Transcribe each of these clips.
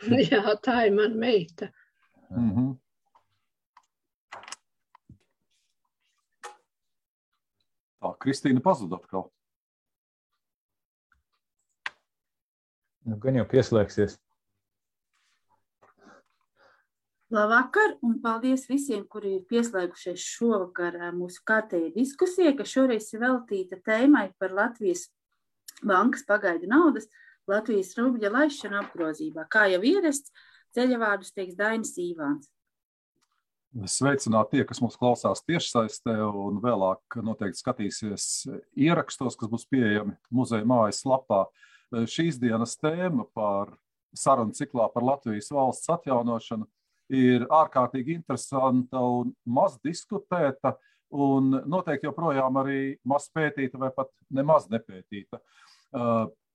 Jā, tā ir mana meita. Mm -hmm. Tā, Kristīna pazuda atkal. Nu, gan jau pieslēgsies. Labvakar, un paldies visiem, kuri ir pieslēgušies šovakar mūsu kārtējai diskusijai, kas šoreiz ir veltīta tēmai par Latvijas bankas pagaidu naudas Latvijas rubļa laišanu apgrozībā. Kā jau ierasts, ceļavārdus teiks Dainis Īvāns. Sveicināt tie, kas mūs klausās tiešsaistē un vēlāk noteikti skatīsies ierakstos, kas būs pieejami muzeja mājas lapā. Šīs dienas tēma par sarunu ciklā par Latvijas valsts atjaunošanu ir ārkārtīgi interesanta un maz diskutēta, un noteikti joprojām arī maz pētīta vai pat nemaz nepētīta.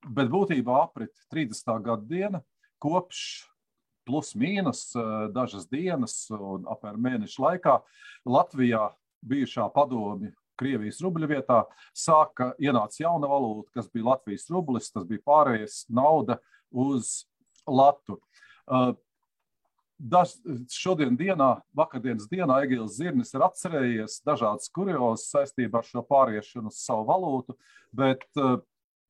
Bet būtībā aprit 30. gada diena kopš plus mīnus dažas dienas un apmēram mēneša laikā Latvijā bijušā padomi Krievijas rubļa vietā sāka ienāca jauna valūta, kas bija Latvijas rublis, tas bija pārējais nauda uz latu. Daž, šodien dienā, vakardienas dienā, Egīls Zirnis ir atcerējies dažādas kuriozas saistībā ar šo pāriešanu uz savu valūtu, bet uh,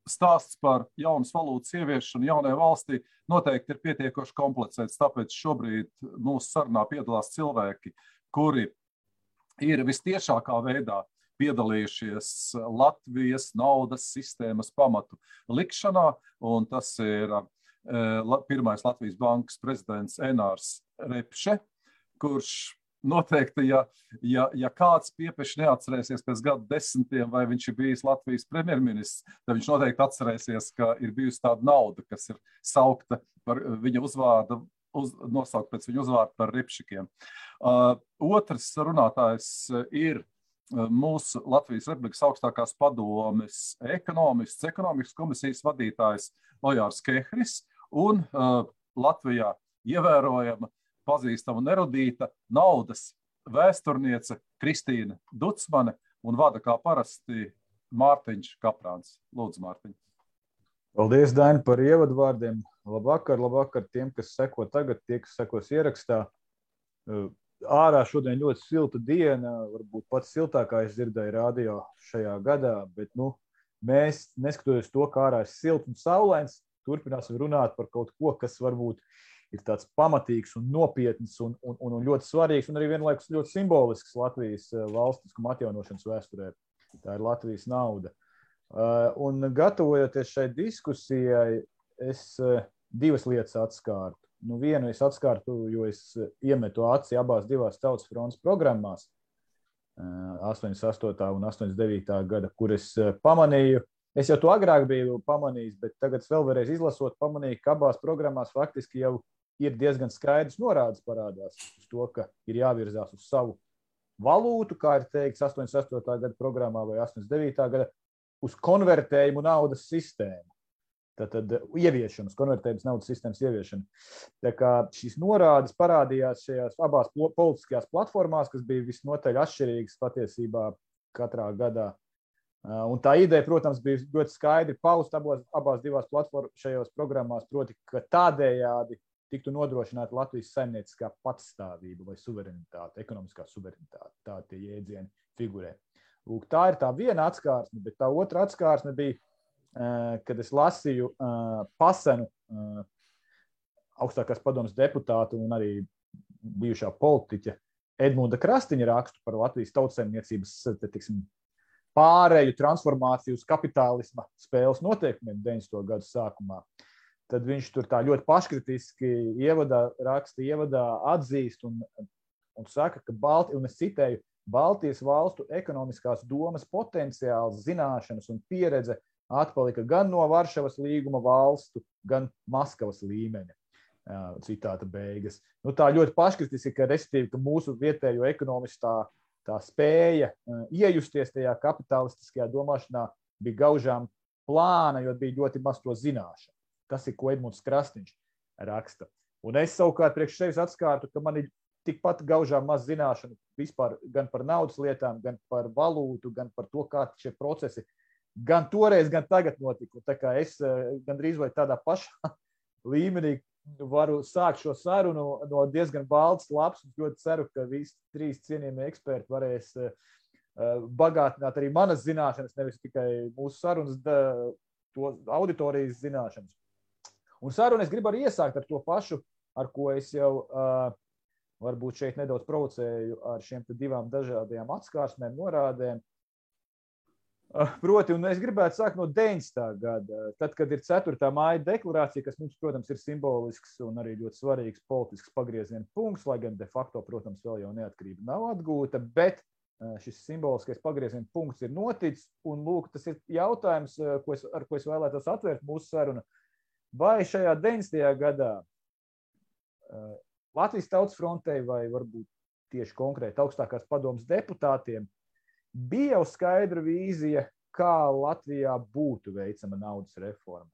stāsts par jaunas valūtas ieviešanu jaunajā valstī noteikti ir pietiekoši komplicēts. Tāpēc šobrīd mūsu sarunā piedalās cilvēki, kuri ir vistiešākā veidā piedalījušies Latvijas naudas sistēmas pamatu likšanā, un tas ir uh, pirmais Latvijas bankas prezidents Enārs Repše, kurš noteikti, ja, ja, ja kāds piepieši neatcerēsies pēc gadu desmitiem, vai viņš ir bijis Latvijas premjerministrs, tad viņš noteikti atcerēsies, ka ir bijusi tāda nauda, kas ir saukta par viņa uzvārdu, uz, nosaukt pēc viņa uzvārdu par ripšikiem. Uh, otrs runātājs ir mūsu Latvijas Republikas augstākās padomes ekonomists, ekonomikas komisijas vadītājs Ojārs Kehris un uh, Latvijā ievērojama pazīstama un erudīta naudas vēsturniece Kristīna Dutsmane un vada kā parasti Mārtiņš Kaprāns. Lūdzu, Mārtiņ. Paldies, Daini, par ievadvārdiem. Labvakar, labvakar tiem, kas seko tagad, tie, kas sekos ierakstā. Ārā šodien ļoti silta diena, varbūt pats siltākais dzirdēju radio šajā gadā, bet nu, mēs, neskatoties to, kā ārā ir silts un saulains, turpināsim runāt par kaut ko, kas varbūt ir tāds pamatīgs un nopietns un, un, un, un ļoti svarīgs un arī vienlaikus ļoti simbolisks Latvijas eh, valstiskuma atjaunošanas vēsturē. Tā ir Latvijas nauda. Uh, un gatavojoties šai diskusijai, es uh, divas lietas atskārtu. Nu, vienu es atskārtu, jo es iemetu aci abās divās tautas fronts programmās, 88. un 89. gada, kur es pamanīju, es jau to agrāk biju pamanījis, bet tagad vēl vēlreiz izlasot, pamanīju, ka abās programmās faktiski jau ir diezgan skaidrs norādes parādās uz to, ka ir jāvirzās uz savu valūtu, kā ir teikts 88. gada programmā vai 89. gada, uz konvertējumu naudas sistēmu. Tātad ieviešanas, konvertējumas naudas sistēmas ieviešana. Tā kā šīs norādes parādījās šajās abās politiskajās platformās, kas bija visnotaļ atšķirīgas patiesībā katrā gadā. Un tā ideja, protams, bija ļoti skaidri pausta abos, abās divās platformās, šajās programmās, proti, ka tādējādi tiktu nodrošināta Latvijas saimnieciskā patstāvība vai suverenitāte, ekonomiskā suverenitāte. Tā tie jēdzieni figurē. Lūk, tā ir tā viena atskārsme, bet tā otra atskārsme bija, eh, kad es lasīju eh, pasenu eh, augstākās padomas deputātu un arī bijušā politiķa Edmunda Krastiņa rakstu par Latvijas tautsēmniecības tiksim, pārēju transformāciju uz kapitālisma spēles noteikumiem 90. gadu sākumā. Uh, tad viņš tur tā ļoti paškritiski ievadā, raksta, ievadā atzīst un, un saka, ka Balti, un es citēju, Baltijas valstu ekonomiskās domas potenciāls, zināšanas un pieredze atpalika gan no Varšavas līguma valstu, gan Maskavas līmeņa. Citāta beigas. Nu, tā ļoti paškritiski, ka, ka mūsu vietējo ekonomistu tā, tā spēja iejusties tajā kapitalistiskajā domāšanā bija gaužām plāna, jo bija ļoti maz to zināšanu. Tas ir ko Edmunds Krasniņš raksta. Un es savukārt priekš sevis atskārtu, ka man ir tikpat gaužām maz zināšanu vispār gan par naudas lietām, gan par valūtu, gan par to, kā šie procesi gan toreiz, gan tagad notika. Tā kā es eh, gandrīz vai tādā pašā līmenī varu sākt šo sarunu no diezgan balts lapas. Ļoti ceru, ka visi trīs cienījamie eksperti varēs bagātināt arī manas zināšanas, nevis tikai mūsu sarunas, to auditorijas zināšanas. Un sarunu es gribu arī iesākt ar to pašu, ar ko es jau uh, varbūt šeit nedaudz provocēju ar šiem divām dažādajām atskārsmēm, norādēm. Proti, un es gribētu sākt no 90. gada, tad, kad ir 4. māja deklarācija, kas mums, protams, ir simbolisks un arī ļoti svarīgs politisks pagrieziena punkts, lai gan de facto, protams, vēl jau neatkarība nav atgūta, bet šis simboliskais pagrieziena punkts ir noticis. Un, lūk, tas ir jautājums, ko es, ar ko es vēlētos atvērt mūsu sarunu. Vai šajā 90. gadā Latvijas Tautas frontei vai varbūt tieši konkrēti augstākās padomas deputātiem bija jau skaidra vīzija, kā Latvijā būtu veicama naudas reforma.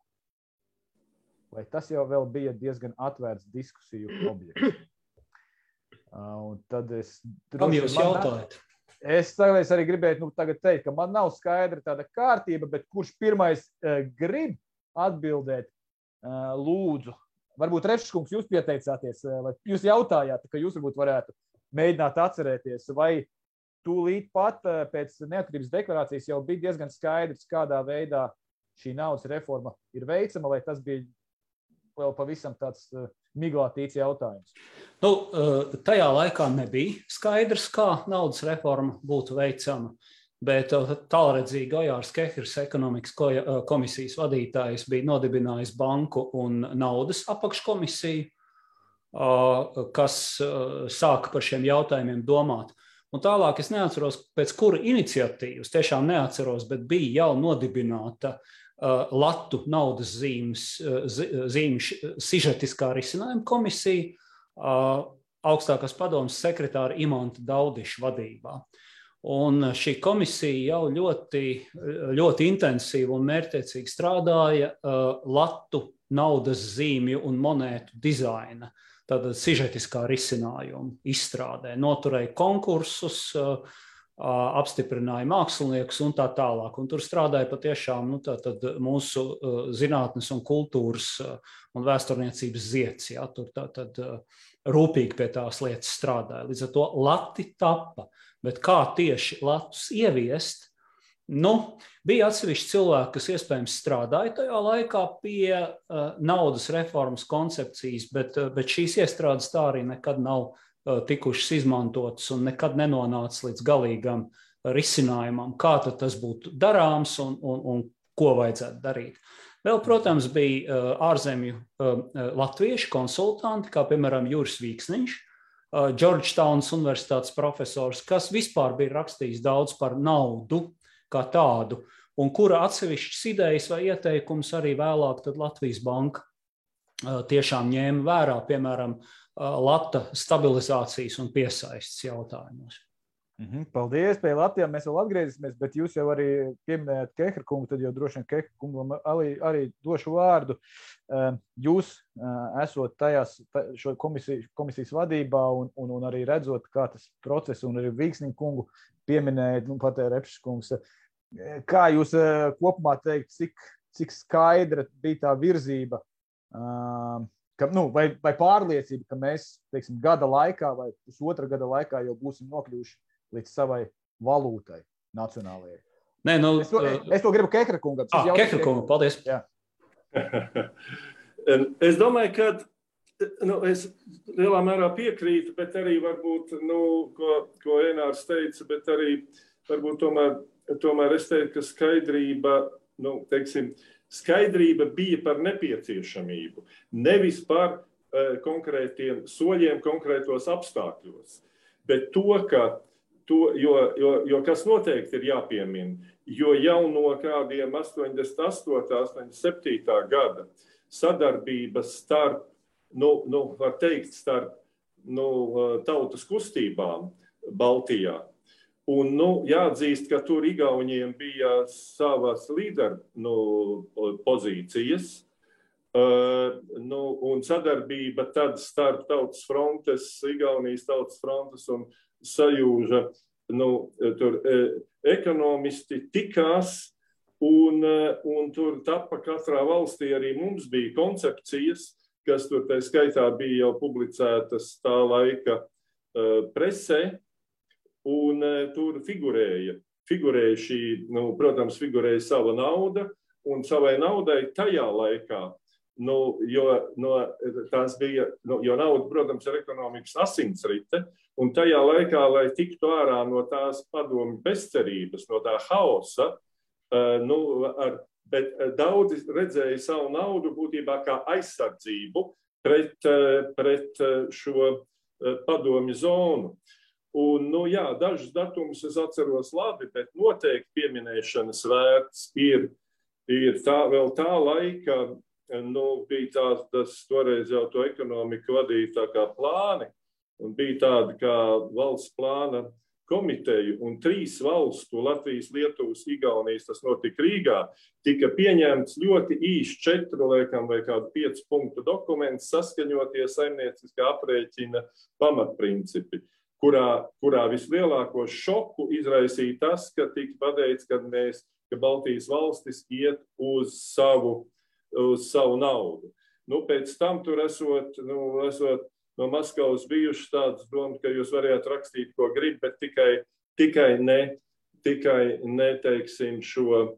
Vai tas jau bija diezgan atvērts diskusiju objekts? Un tad es. Kam jūs jautājat? Es, es arī gribēju nu, teikt, ka man nav skaidra tāda kārtība, bet kurš pirmais uh, grib atbildēt, lūdzu, Varbūt Refskungs, jūs pieteicāties, eh, vai jūs jautājāt, ka jūs varbūt varētu mēģināt atcerēties, vai tūlīt pat eh, pēc neatkarības deklarācijas jau bija diezgan skaidrs, kādā veidā šī naudas reforma ir veicama, vai tas bija vēl pavisam tāds miglātīts jautājums? Nu, tajā laikā nebija skaidrs, kā naudas reforma būtu veicama. Bet uh, tālredzīgi Ojārs Kehrs, ekonomikas uh, komisijas vadītājs, bija nodibinājis banku un naudas apakškomisiju, uh, kas sāka par šiem jautājumiem domāt. Un tālāk es neatceros, pēc kura iniciatīvas, tiešām neatceros, bet bija jau nodibināta Latu naudas zīmes, zīmes sižetiskā risinājuma komisija augstākās padomas sekretāra Imanta Daudiša vadībā. Uh, Un šī komisija jau ļoti, ļoti intensīvi un mērķiecīgi strādāja uh, latu, naudas zīmju un monētu dizaina, tātad sižetiskā risinājuma izstrādē. Noturēja konkursus, uh, uh, apstiprināja māksliniekus un tā tālāk. Un tur strādāja patiešām nu, mūsu uh, zinātnes un kultūras un vēsturniecības ziets. Ja, tur tā, tad, rūpīgi pie tās lietas strādāja. Līdz ar to lati tapa bet kā tieši Latvijas ieviest, nu, bija atsevišķi cilvēki, kas iespējams strādāja tajā laikā pie uh, naudas reformas koncepcijas, bet, uh, bet šīs iestrādes tā arī nekad nav uh, tikušas izmantotas un nekad nenonāca līdz galīgam risinājumam, kā tas būtu darāms un, un, un ko vajadzētu darīt. Vēl, protams, bija ārzemju latviešu konsultanti, kā piemēram Juris Vīksniņš, Georgetownas universitātes profesors, kas vispār bija rakstījis daudz par naudu kā tādu, un kura atsevišķas idejas vai ieteikumus arī vēlāk Latvijas banka uh, tiešām ņēma vērā, piemēram, uh, Lata stabilizācijas un piesaistes jautājumos. Mhm, paldies, pie Latvijas mēs vēl atgriezīsimies, bet jūs jau arī pieminējāt Kehra kungu, tad jau droši vien Kehra kungam arī, arī došu vārdu. Ehm, jūs eh, esot tajās šo komisiju, komisijas vadībā un, un, un arī redzot, kā tas process un arī Vīksniņu kungu pieminējat, nu pat Repšs kungs, eh, kā jūs kopumā teikt, cik, cik skaidra bija tā virzība, ehm, ka, nu, vai, vai pārliecība, ka mēs, teiksim, gada laikā vai pusotra gada laikā jau būsim nokļuvuši līdz savai valūtai nacionālajai. Nē, nu, es, to, es to gribu Kekra kungam. Ah, Kekra kungam, paldies. Jā. es domāju, ka nu, es lielā mērā piekrītu, bet arī varbūt, nu, ko, ko Enārs teica, bet arī varbūt tomēr, tomēr es teiktu, ka skaidrība, nu, teiksim, skaidrība bija par nepieciešamību, nevis par uh, konkrētiem soļiem konkrētos apstākļos, bet to, ka To, jo, jo, jo kas noteikti ir jāpiemina, jo jau no kādiem 88, 87 gada sadarbības starp, nu, nu, var teikt, starp nu, tautas kustībām Baltijā. Un, nu, jāatzīst, ka tur Igauniem bija savas līderu nu, pozīcijas, uh, nu, un sadarbība tad starp Tautas frontes, Igaunijas Tautas frontes un sajūža, nu, tur e, ekonomisti tikās, un, e, un tur tapa katrā valstī arī mums bija koncepcijas, kas tur tā skaitā bija jau publicētas tā laika presē, un tur figurēja, figurēja šī, nu, protams, figurēja sava nauda, un savai naudai tajā laikā Nu, jo, no, tās bija, nu, jo nauda, protams, ir ekonomikas asinsrite, un tajā laikā, lai tiktu ārā no tās padomu bezcerības, no tā hausa, uh, nu, ar, bet daudzi redzēja savu naudu būtībā kā aizsardzību pret, uh, pret šo padomju zonu. Un, nu, jā, dažus datumus es atceros labi, bet noteikti pieminēšanas vērts ir, ir tā, vēl tā laika nu, bija tāds, tas toreiz jau to ekonomiku vadīja tā kā plāni, un bija tāda kā valsts plāna komiteju, un trīs valstu, Latvijas, Lietuvas, Igaunijas, tas notika Rīgā, tika pieņemts ļoti īsts četru, liekam, vai kādu piecu punktu dokuments, saskaņotie saimnieciskā aprēķina pamatprincipi, kurā, kurā vislielāko šoku izraisīja tas, ka tika pateikts, ka mēs, ka Baltijas valstis iet uz savu uz savu naudu. Nu, pēc tam tur esot, nu, esot no Maskavas bijušas tādas domas, ka jūs varējāt rakstīt, ko gribat, bet tikai, tikai ne, tikai neteiksim šo,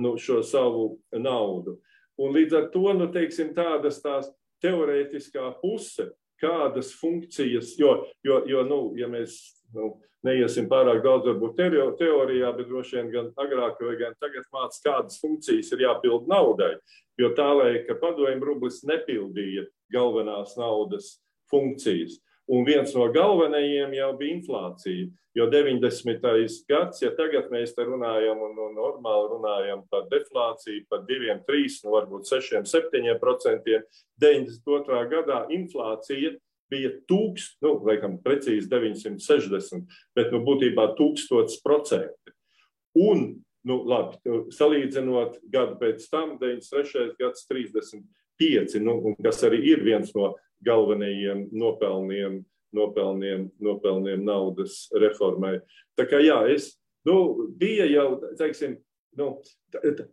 nu, šo savu naudu. Un līdz ar to, nu, teiksim, tādas tās teorētiskā puse, kādas funkcijas, jo, jo, jo nu, ja mēs nu, neiesim pārāk daudz, varbūt teorijā, bet droši vien gan agrāk vai gan tagad mācās, kādas funkcijas ir jāpild naudai. Jo tā laika padomju rublis nepildīja galvenās naudas funkcijas. Un viens no galvenajiem jau bija inflācija. Jo 90. gads, ja tagad mēs te runājam un, un normāli runājam par deflāciju, par 2, 3, nu varbūt 6, 7 procentiem, 92. gadā inflācija bija tūkst, nu, laikam, precīzi 960, bet, nu, būtībā tūkstots procenti. Un, nu, labi, salīdzinot gadu pēc tam, 93. gads 35, nu, kas arī ir viens no galvenajiem nopelniem, nopelniem, nopelniem naudas reformai. Tā kā jā, es, nu, bija jau, teiksim, Nu,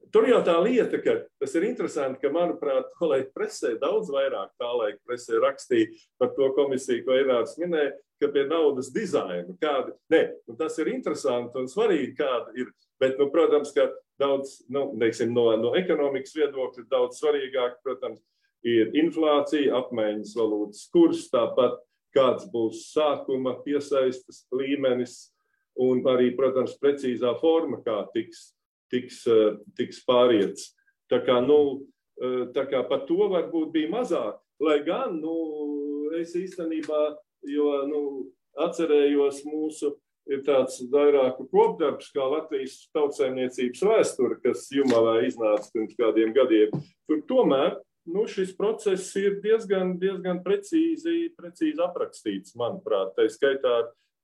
tur jau tā lieta, ka tas ir interesanti, ka, manuprāt, kolēģi presē daudz vairāk tā laika presē rakstīja par to komisiju, ko Irāns minēja, ka pie naudas dizaina kāda, ne, nu, tas ir interesanti un svarīgi, kāda ir, bet, nu, protams, ka daudz, nu, neiksim, no, no ekonomikas viedokļa daudz svarīgāk, protams, ir inflācija, apmaiņas valūtas kurs, tāpat kāds būs sākuma piesaistas līmenis un arī, protams, precīzā forma, kā tiks tiks, eh, tiks pāriets. Tā kā, nu, eh, tā kā par to varbūt bija mazāk, lai gan nu, es īstenībā, jo nu, atcerējos mūsu ir tāds vairāku kopdarbs, kā Latvijas tautsēmniecības vēsture, kas Jumavā iznāca pirms kādiem gadiem. Tur tomēr nu, šis process ir diezgan, diezgan precīzi, precīzi aprakstīts, manuprāt, tā skaitā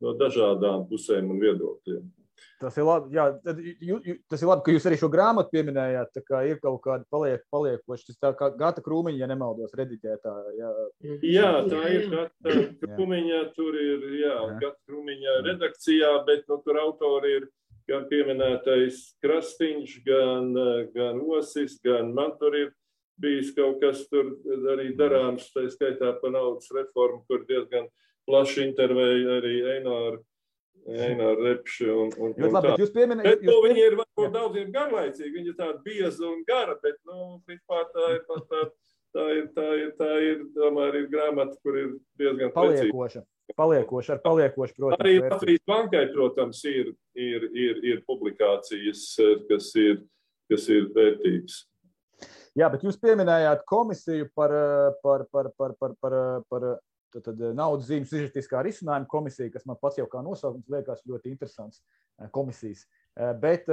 no dažādām pusēm un viedokļiem. Tas ir labi, jā, jū, jū, tas ir labi, ka jūs arī šo grāmatu pieminējāt. Tā kā ir kaut kāda paliek, paliekoša, tā kā gata krūmiņa, ja nemaldos, rediģētā. Jā, jā tā ir gata krūmiņa, tur ir, jā, jā. gata krūmiņa redakcijā, bet nu, tur autori ir gan pieminētais Krastīņš, gan, gan Osis, gan man tur ir bijis kaut kas tur arī darāms, tā skaitā pa naudas reformu, kur diezgan plaši intervēja arī Eināru Eina repši un, un, un labi, jūs pieminējāt. Bet, nu, viņi ir varbūt daudziem garlaicīgi, viņi ir tādi biezi un gara, bet, nu, vispār tā ir pat tā, tā ir, tā ir, tā ir, tomēr ir grāmata, kur ir diezgan paliekoša. Paliekoši, ar paliekoši, protams. Arī Latvijas bankai, protams, ir, ir, ir, ir publikācijas, kas ir, kas ir vērtīgas. Jā, bet jūs pieminējāt komisiju par, par, par, par, par, par, par Tad, tad eh, naudas zīmes izžetiskā risinājuma komisija, kas man pats jau kā nosaukums liekas ļoti interesants eh, komisijas. Eh, bet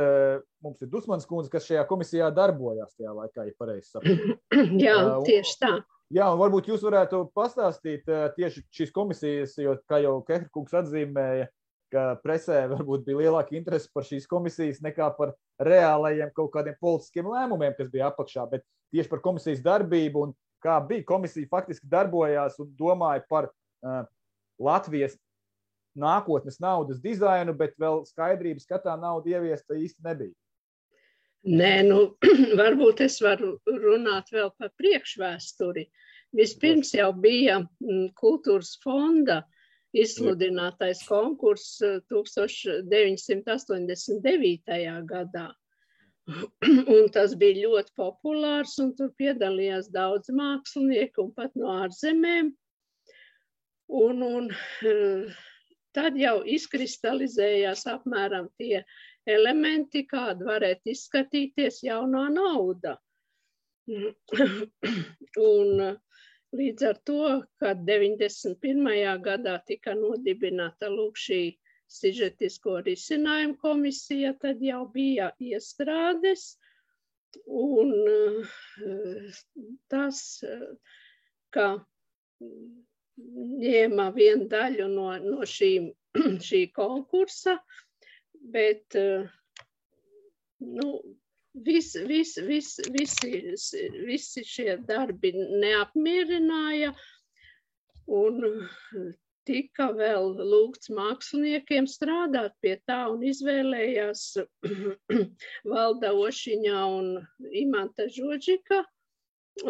mums ir Dusmans kundze, kas šajā komisijā darbojās tajā laikā, ja pareizi saprotu. Jā, tieši tā. Jā, un varbūt jūs varētu pastāstīt tieši šīs komisijas, jo, kā jau Kehrkungs atzīmēja, ka presē varbūt bija lielāka interese par šīs komisijas nekā par reālajiem kaut kādiem politiskiem lēmumiem, kas bija apakšā, bet tieši par komisijas darbību un kā bija komisija faktiski darbojās un domāja par uh, Latvijas nākotnes naudas dizainu, bet vēl skaidrības, ka tā nauda ieviesta īsti nebija. Nē, nu, varbūt es varu runāt vēl par priekšvēsturi. Vispirms jau bija kultūras fonda izsludinātais konkurss 1989. gadā. Un tas bija ļoti populārs, un tur piedalījās daudz mākslinieku un pat no ārzemēm. Un, un tad jau izkristalizējās apmēram tie elementi, kāda varētu izskatīties jaunā nauda. Un līdz ar to, kad 91. gadā tika nodibināta lūk šī sižetisko risinājumu komisija, tad jau bija iestrādes. Un eh, tas, ka ņēma vienu daļu no, no šī, šī konkursa, bet eh, nu, vis, vis, vis, visi, visi šie darbi neapmierināja. Un tika vēl lūgts māksliniekiem strādāt pie tā un izvēlējās Valda Ošiņā un Imanta Žodžika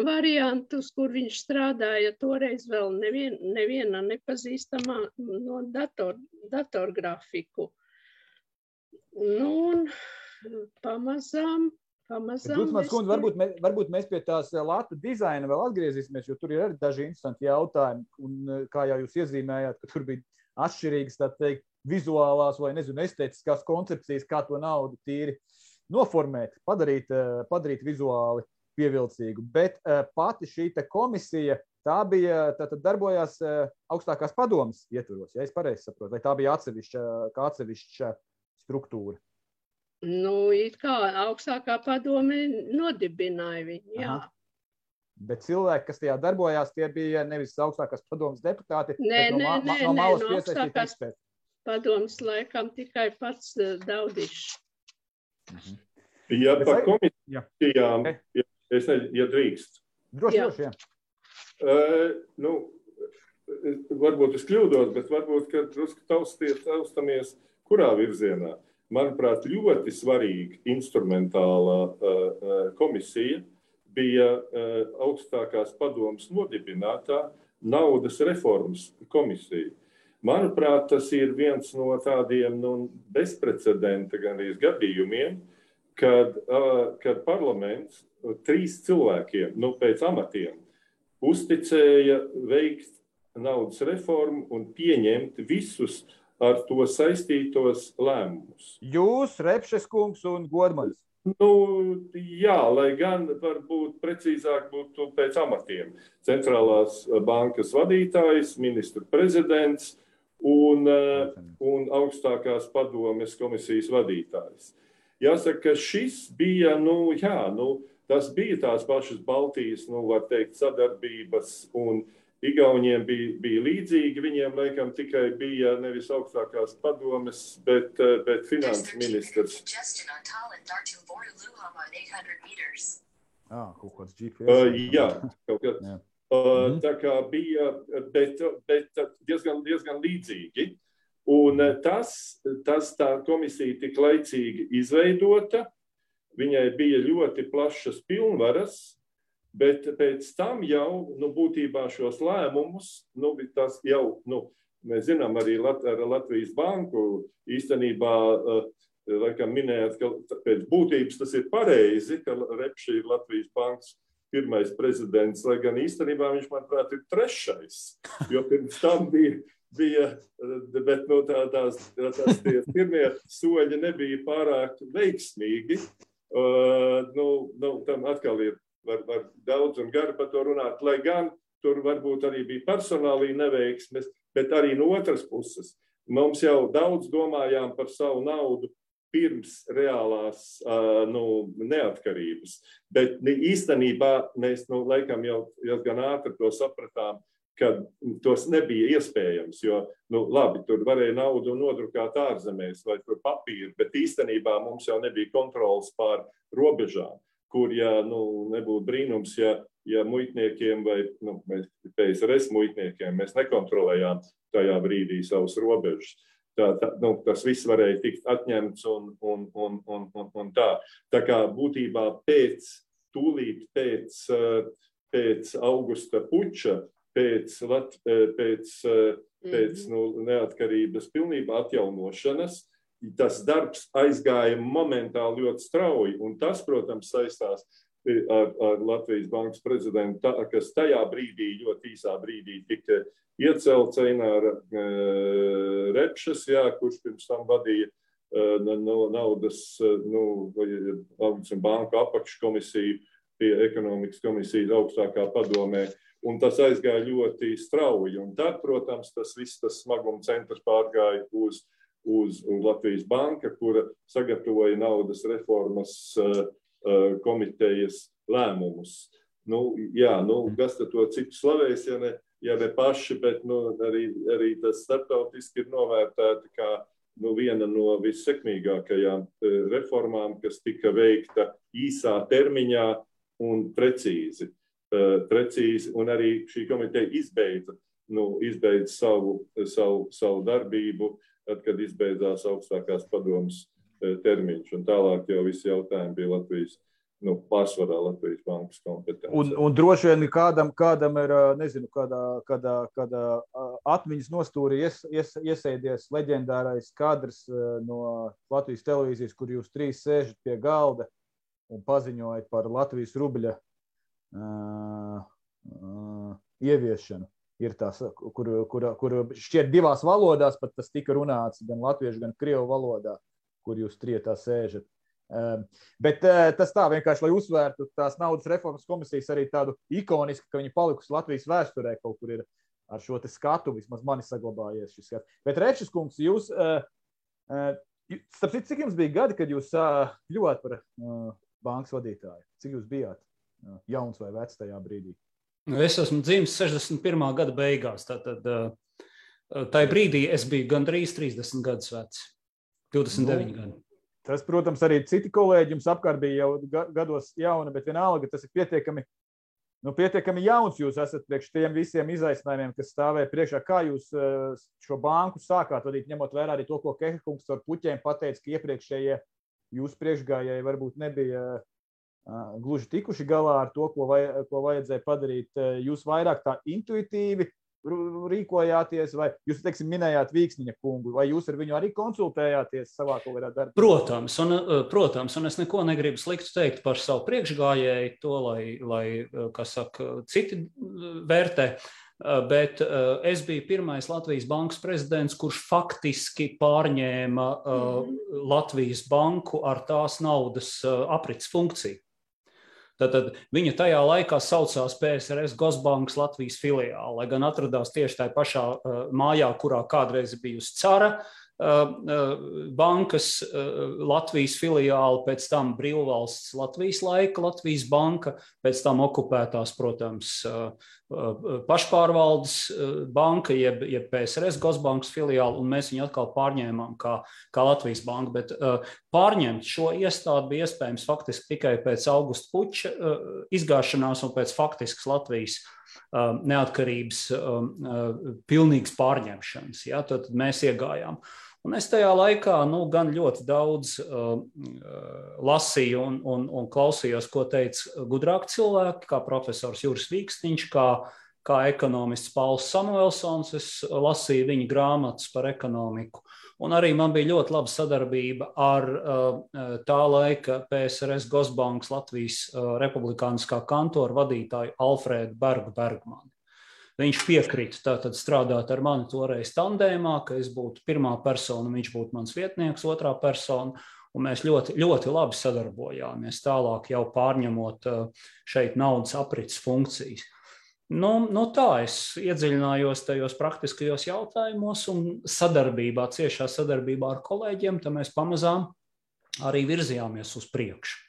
variantus, kur viņš strādāja toreiz vēl nevien, neviena nepazīstamā no dator, datorgrafiku. Nu, un pamazām Dusmas kundze, varbūt, mēs, varbūt mēs pie tās eh, latu dizaina vēl atgriezīsimies, jo tur ir arī daži interesanti jautājumi. Un, eh, kā jau jūs iezīmējāt, ka tur bija atšķirīgas, tā teikt, vizuālās vai, nezinu, estētiskās koncepcijas, kā to naudu tīri noformēt, padarīt, eh, padarīt vizuāli pievilcīgu. Bet pati šī komisija, tā bija, tā tad darbojās augstākās padomas ietvaros, ja es pareizi saprotu, vai tā bija atsevišķa, kā atsevišķa struktūra? Nu, it kā augstākā padome nodibināja viņu. Jā. Aha. Bet cilvēki, kas tajā darbojās, tie bija nevis augstākās padomas deputāti, nē, bet no, nē, nē, no malas no piesaistīti eksperti. Padomas laikam tikai pats uh, Daudišs. Mhm. Ja bet par komisijām, ja, es nezinu, ja drīkst. Droši, jā. droši, jā. Uh, nu, varbūt es kļūdos, bet varbūt, ka drusku taustamies, kurā virzienā. Uh, manuprāt, ļoti svarīga instrumentālā uh, komisija bija uh, augstākās padomas nodibinātā naudas reformas komisija. Manuprāt, tas ir viens no tādiem nu, bezprecedenta gadījumiem, kad, kad parlaments trīs cilvēkiem nu, pēc amatiem uzticēja veikt naudas reformu un pieņemt visus uh, ar to saistītos lēmumus. Jūs, Repšes kungs un Godmanis. Nu, jā, lai gan varbūt precīzāk būtu pēc amatiem. Centrālās bankas vadītājs, ministra prezidents un, un augstākās padomes komisijas vadītājs. Jāsaka, ka šis bija, nu, jā, nu, tas bija tās pašas Baltijas, nu, var teikt, sadarbības un uh, Igauniem bija, bija līdzīgi. Viņiem laikam tikai bija nevis augstākās padomes, bet, eh, bet finanses ministrs. Ah, kaut kāds GPS. Uh, jā, kaut kāds. jā. Uh, tā kā bija, bet, bet diezgan, diezgan līdzīgi. Un tas, tas tā komisija tik laicīgi izveidota, viņai bija ļoti plašas pilnvaras, Bet pēc tam jau nu, būtībā šos lēmumus, nu, tas jau, nu, mēs zinām arī Lat ar Latvijas banku īstenībā, uh, laikam minējāt, ka pēc būtības tas ir pareizi, ka Repši ir Latvijas bankas pirmais prezidents, lai gan īstenībā viņš, manuprāt, ir trešais, jo pirms tam bija, bija bet nu, tā, tās, tās pirmie soļi nebija pārāk veiksmīgi. Uh, nu, nu, tam atkal ir var, var daudz un gari par to runāt, lai gan tur varbūt arī bija personālī neveiksmes, bet arī no otras puses. Mums jau daudz domājām par savu naudu pirms reālās nu, neatkarības. Bet īstenībā mēs nu, laikam jau diezgan ātri to sapratām, ka tos nebija iespējams. Jo, nu, labi, tur varēja naudu nodrukāt ārzemēs vai tur papīru, bet īstenībā mums jau nebija kontrols pār robežām kur, ja nu, nebūtu brīnums, ja, ja muitniekiem vai nu, PSRS muitniekiem mēs nekontrolējām tajā brīdī savus robežas. Tā, tā, nu, tas viss varēja tikt atņemts un, un, un, un, un, un tā. Tā kā būtībā pēc, tūlīt pēc pēc augusta puča, pēc, lat, pēc, pēc nu, neatkarības pilnībā atjaunošanas, tas darbs aizgāja momentāli ļoti strauji. Un tas, protams, saistās ar, ar Latvijas bankas prezidentu, tā, kas tajā brīdī, ļoti īsā brīdī, tika iecelts Eināra e, Repšas, jā, kurš pirms tam vadīja e, no naudas, e, nu, banku apakškomisiju pie ekonomikas komisijas augstākā padomē. Un tas aizgāja ļoti strauji. Un tad, protams, tas viss tas smaguma centrs pārgāja uz, uz, Latvijas banka, kura sagatavoja naudas reformas uh, uh, komitejas lēmumus. Nu, jā, nu, kas to citu slavēs, ja ne, ja ne paši, bet nu, arī, arī tas starptautiski ir novērtēta kā nu, viena no vissekmīgākajām e, reformām, kas tika veikta īsā termiņā un precīzi. Precīzi un arī šī komiteja izbeidza, nu, izbeidza savu, savu, savu darbību, tad, kad izbeidzās augstākās padomas e, termiņš. Un tālāk jau visi jautājumi bija Latvijas nu, pārsvarā Latvijas bankas kompetence. Un, un droši vien kādam, kādam ir, nezinu, kādā, kādā, kādā atmiņas nostūrī ies, ies, iesēdies leģendārais kadrs no Latvijas televīzijas, kur jūs trīs sēžat pie galda un paziņojat par Latvijas rubļa uh, uh, ieviešanu. Ir tās, kur, kur, kur šķiet divās valodās, pat tas tika runāts, gan latviešu, gan krievu valodā, kur jūs trietā sēžat. Ehm, bet eh, tas tā vienkārši, lai uzsvērtu tās naudas reformas komisijas arī tādu ikonisku, ka viņi palikusi Latvijas vēsturē kaut kur ir ar šo skatu, vismaz man ir saglabājies šis skats. Bet Rečs kungs, jūs, eh, eh, starp citu, cik jums bija gadi, kad jūs kļuvāt par bankas vadītāju? Cik jūs bijāt jauns vai vecs tajā brīdī? Nu, es esmu dzimis 61. gada beigās. Tātad, tajā brīdī es biju gandrīz 30 gadus vecs. 29 nu, gadi. Tas, protams, arī citi kolēģi jums apkārt bija jau gados jauni, bet vienalga tas ir pietiekami, nu, pietiekami jauns. Jūs esat priekš tiem visiem izaicinājumiem, kas stāvēja priekšā. Kā jūs eh, šo banku sākāt vadīt, ņemot vērā arī to, ko Kehakungs ar puķiem pateica, ka iepriekšējie jūsu priekšgājēji varbūt nebija gluži tikuši galā ar to, ko, vaj, ko vajadzēja padarīt. Jūs vairāk tā intuitīvi rīkojāties, vai jūs, teiksim, minējāt Vīksniņa kungu, vai jūs ar viņu arī konsultējāties savā kaut kādā darbā? Protams, un, protams, un es neko negribu sliktu teikt par savu priekšgājēju, to, lai, lai kas saka, citi vērtē. Bet es biju pirmais Latvijas bankas prezidents, kurš faktiski pārņēma mm. Latvijas banku ar tās naudas aprits funkciju. Tātad viņa tajā laikā saucās PSRS Gosbankas Latvijas filiāli, lai gan atradās tieši tajā pašā uh, mājā, kurā kādreiz bijusi cara. Uh, uh, bankas Latvijas filiāli, pēc tam brīvvalsts Latvijas laika, Latvijas banka, pēc tam okupētās, protams, pašpārvaldes banka, jeb, jeb PSRS Gosbankas filiāli, un mēs viņu atkal pārņēmām kā, kā Latvijas banka. Bet pārņemt šo iestādi bija iespējams faktiski tikai pēc augusta puča izgāšanās un pēc faktiskas Latvijas neatkarības pilnīgas pārņemšanas. Ja? Tad mēs iegājām. Un es tajā laikā nu, gan ļoti daudz uh, lasīju un, un, un klausījos, ko teica gudrāki cilvēki, kā profesors Juris Vīksniņš, kā, kā ekonomists Pauls Samuelsons. Es lasīju viņa grāmatas par ekonomiku. Un arī man bija ļoti laba sadarbība ar uh, tā laika PSRS Gosbankas Latvijas uh, republikāniskā kantora vadītāju Alfrēdu Bergu Bergmanu. Viņš piekrita tātad strādāt ar mani toreiz tandēmā, ka es būtu pirmā persona, viņš būtu mans vietnieks, otrā persona. Un mēs ļoti, ļoti labi sadarbojāmies tālāk, jau pārņemot uh, šeit naudas aprits funkcijas. Nu, nu tā es iedziļinājos tajos praktiskajos jautājumos un sadarbībā, ciešā sadarbībā ar kolēģiem, tad mēs pamazām arī virzījāmies uz priekšu.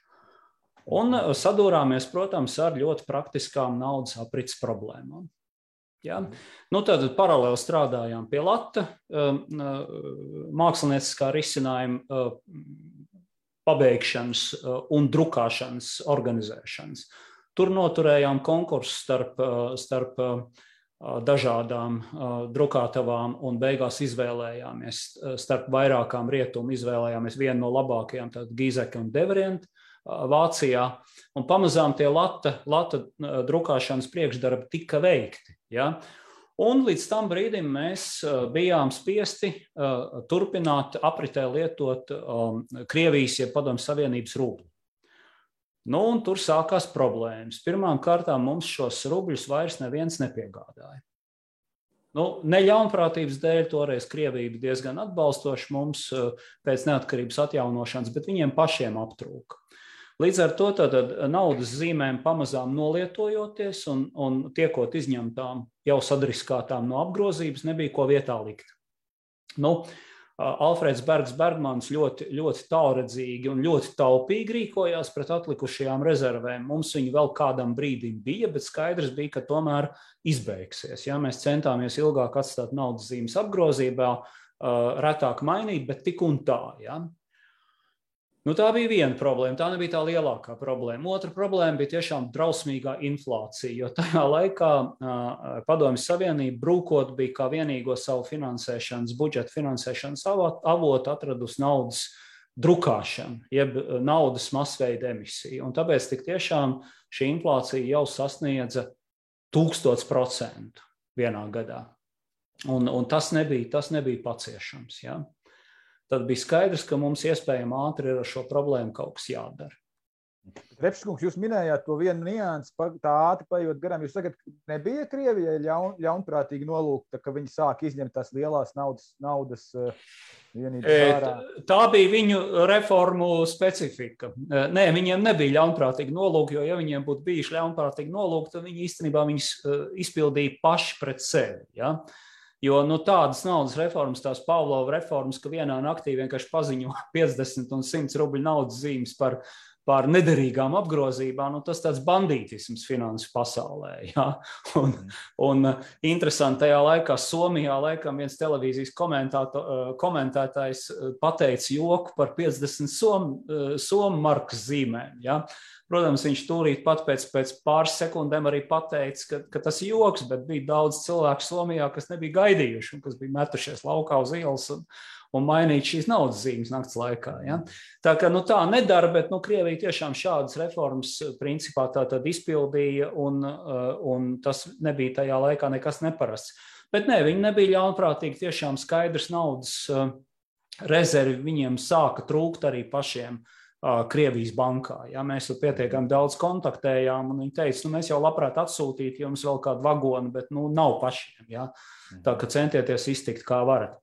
Un uh, sadūrāmies, protams, ar ļoti praktiskām naudas aprits problēmām. Ja? Nu, tad paralēli strādājām pie Lata, um, uh, mākslinieckā risinājuma uh, pabeigšanas uh, un drukāšanas organizēšanas. Tur noturējām konkursu starp, starp dažādām drukātavām un beigās izvēlējāmies starp vairākām rietumu, izvēlējāmies vienu no labākajām, tātad Gīzeka un Devrient Vācijā. Un pamazām tie lata, lata drukāšanas priekšdarbi tika veikti. Ja? Un līdz tam brīdim mēs bijām spiesti turpināt apritē lietot Krievijas, jeb Padomju Savienības rubli. Nu, un tur sākās problēmas. Pirmkārt, mums šos rubļus vairs neviens nepiegādāja. Nu, Neļaunprātības dēļ toreiz Krievija bija diezgan atbalstoša mums pēc neatkarības atjaunošanas, bet viņiem pašiem aptrūka. Līdz ar to naudas zīmēm pamazām nolietojoties un, un tiekot izņemtām, jau sadriskātām no apgrozības, nebija ko vietā likt. Nu, Alfrēds Bergs Bergmans ļoti, ļoti tālredzīgi un ļoti taupīgi rīkojās pret atlikušajām rezervēm. Mums viņa vēl kādam brīdim bija, bet skaidrs bija, ka tomēr izbeigsies. Ja? Mēs centāmies ilgāk atstāt naudas zīmes apgrozībā, retāk mainīt, bet tik un tā. Ja? Nu, tā bija viena problēma. Tā nebija tā lielākā problēma. Otra problēma bija tiešām drausmīgā inflācija. Jo tajā laikā Padomju Savienība brūkot bija kā vienīgo savu finansēšanas, budžeta finansēšanas avotu atradusi naudas drukāšanu, jeb naudas masveida emisiju. Un tāpēc tiešām šī inflācija jau sasniedza 1000% vienā gadā. Un, un tas, nebija, tas nebija paciešams. Ja? Tad bija skaidrs, ka mums iespējami ātri ir ar šo problēmu kaut kas jādara. Repskungs, jūs minējāt to vienu niansu, tā ātri paiet garām. Jūs sakat, nebija Krievijai ļaun, ļaunprātīgi nolūkta, ka viņi sāk izņemt tās lielās naudas, naudas uh, vienības? Tā bija viņu reformu specifika. Nē, viņiem nebija ļaunprātīgi nolūki, jo ja viņiem būtu bijuši ļaunprātīgi nolūki, tad viņi īstenībā viņus izpildīja paši pret sevi. Ja? Uh, Jo nu, tādas naudas reformas, tās Pāvlova reformas, ka vienā naktī vienkārši paziņo 50 un 100 rubļu naudas zīmes par, par nederīgām apgrozībām, nu, tas tāds bandītisms finansu pasaulē. Ja? Un, un uh, interesanti, tajā laikā Somijā laikam viens televīzijas uh, komentētājs uh, pateica joku par 50 somu som markas zīmēm. Ja? Protams, viņš tūlīt pat pēc, pēc pāris sekundēm arī pateica, ka, ka tas ir joks, bet bija daudz cilvēku Somijā, kas nebija gaidījuši un kas bija metušies laukā uz ielas un, un mainīt šīs naudas zīmes naktas laikā. Ja? Tā kā nu, tā nedara, bet nu, Krievija tiešām šādas reformas principā tā tad izpildīja, un, uh, un tas nebija tajā laikā nekas neparasts. Bet nē, viņi nebija ļaunprātīgi, tiešām skaidrs naudas uh, rezervi viņiem sāka trūkt arī pašiem. Uh, Krievijas bankā. Ja, mēs jau pietiekami daudz kontaktējām, un viņi teica, nu, mēs jau labprāt atsūtītu jums vēl kādu vagonu, bet nu, nav pašiem. Ja. Tā kā centieties iztikt, kā varat.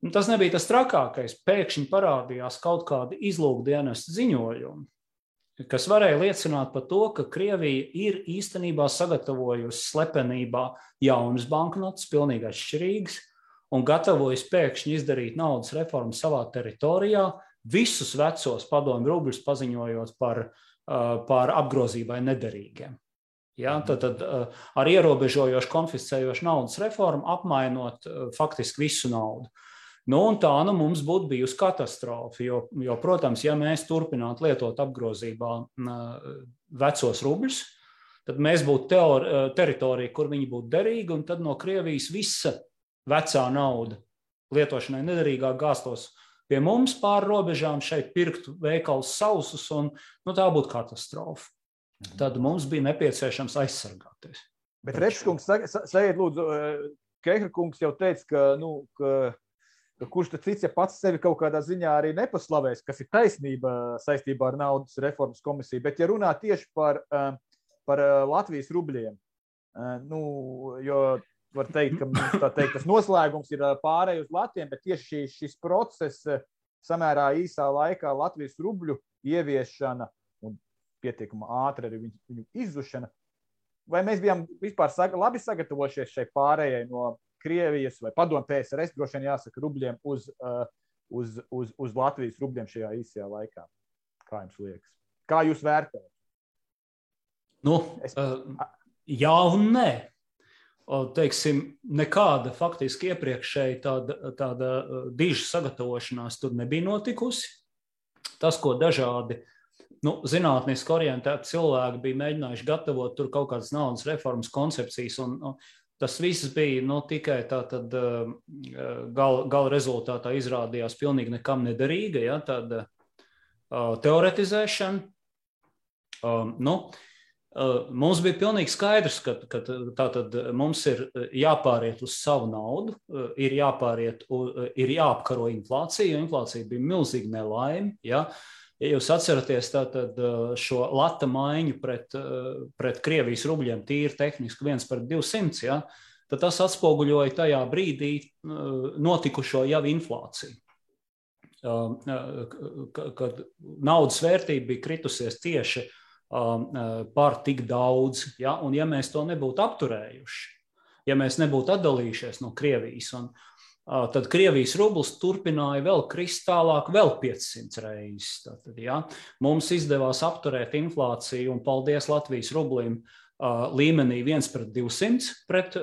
Nu, tas nebija tas trakākais. Pēkšņi parādījās kaut kādi izlūkdienas ziņojumi, kas varēja liecināt par to, ka Krievija ir īstenībā sagatavojusi slepenībā jaunas banknotes, pilnīgi atšķirīgas, un gatavojas pēkšņi izdarīt naudas reformu savā teritorijā, visus vecos padomju rubļus paziņojot par, par apgrozībai nederīgiem. Ja, mhm. tad, tad ar ierobežojošu, konfiscējošu naudas reformu apmainot faktiski visu naudu. Nu, tā nu mums būtu bijusi katastrofa, jo, jo, protams, ja mēs turpinātu lietot apgrozībā vecos rubļus, tad mēs būtu teori, teritorija, kur viņi būtu derīgi, un tad no Krievijas visa vecā nauda lietošanai nederīgā gāstos pie mums pāri robežām, šeit pirktu veikals sausus, un nu, tā būtu katastrofa. Mhm. Tad mums bija nepieciešams aizsargāties. Bet Repskungs, sajiet lūdzu, eh, Kehrakungs jau teica, ka, nu, ka, ka kurš tad cits, ja pats sevi kaut kādā ziņā arī nepaslavēs, kas ir taisnība saistībā ar naudas reformas komisiju, bet ja runā tieši par, eh, par eh, Latvijas rubļiem, nu, jo var teikt, ka teikt, tas noslēgums ir pārējai uz Latviju, bet tieši šī, šis process samērā īsā laikā Latvijas rubļu ieviešana un pietiekami ātri arī viņu, viņu izzušana. Vai mēs bijām vispār saga, labi sagatavojušies šai pārējai no Krievijas vai padomu PSRS, droši vien jāsaka, rubļiem uz, uz, uz, uz Latvijas rubļiem šajā īsajā laikā? Kā jums liekas? Kā jūs vērtējat? Nu, es... uh, jā un nē teiksim, nekāda faktiski iepriekšēji tāda, tāda diža sagatavošanās tur nebija notikusi. Tas, ko dažādi nu, zinātniski orientēti cilvēki bija mēģinājuši gatavot, tur kaut kādas naudas reformas koncepcijas, un, un tas viss bija nu, tikai tā, tad gala gal rezultātā izrādījās pilnīgi nekam nederīga, ja, tāda uh, teoretizēšana, Um, nu, uh, mums bija pilnīgi skaidrs, ka, ka tātad mums ir jāpāriet uz savu naudu, ir jāpāriet, ir jāapkaro inflācija, jo inflācija bija milzīga nelaime. Ja? Ja jūs atceraties tātad, šo lata maiņu pret, pret Krievijas rubļiem, tīri tehniski viens pret 200, ja? tad tas atspoguļoja tajā brīdī notikušo jau inflāciju. Kad naudas vērtība bija kritusies tieši par tik daudz. Ja? Un, ja mēs to nebūtu apturējuši, ja mēs nebūtu atdalījušies no Krievijas, un, uh, tad Krievijas rublis turpināja vēl krist tālāk, vēl 500 reizes. Tātad, ja? Mums izdevās apturēt inflāciju, un paldies Latvijas rublim, līmenī 1 pret 200 pret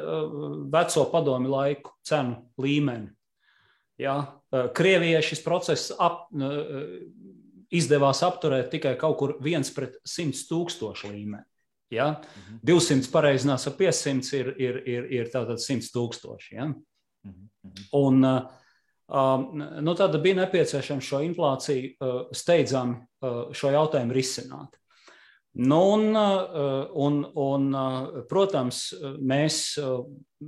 veco padomi laiku cenu līmeni. Ja? Krievijai šis process ap, izdevās apturēt tikai kaut kur viens pret 100 tūkstošu līmeni. Ja? Mhm. 200 pareizinās ar 500 ir, ir, ir, ir tātad 100 tūkstoši. Ja? Mhm. Un, um, nu, tad bija nepieciešams šo inflāciju uh, steidzami uh, šo jautājumu risināt. Nu, un, uh, un, un, uh, protams, mēs uh,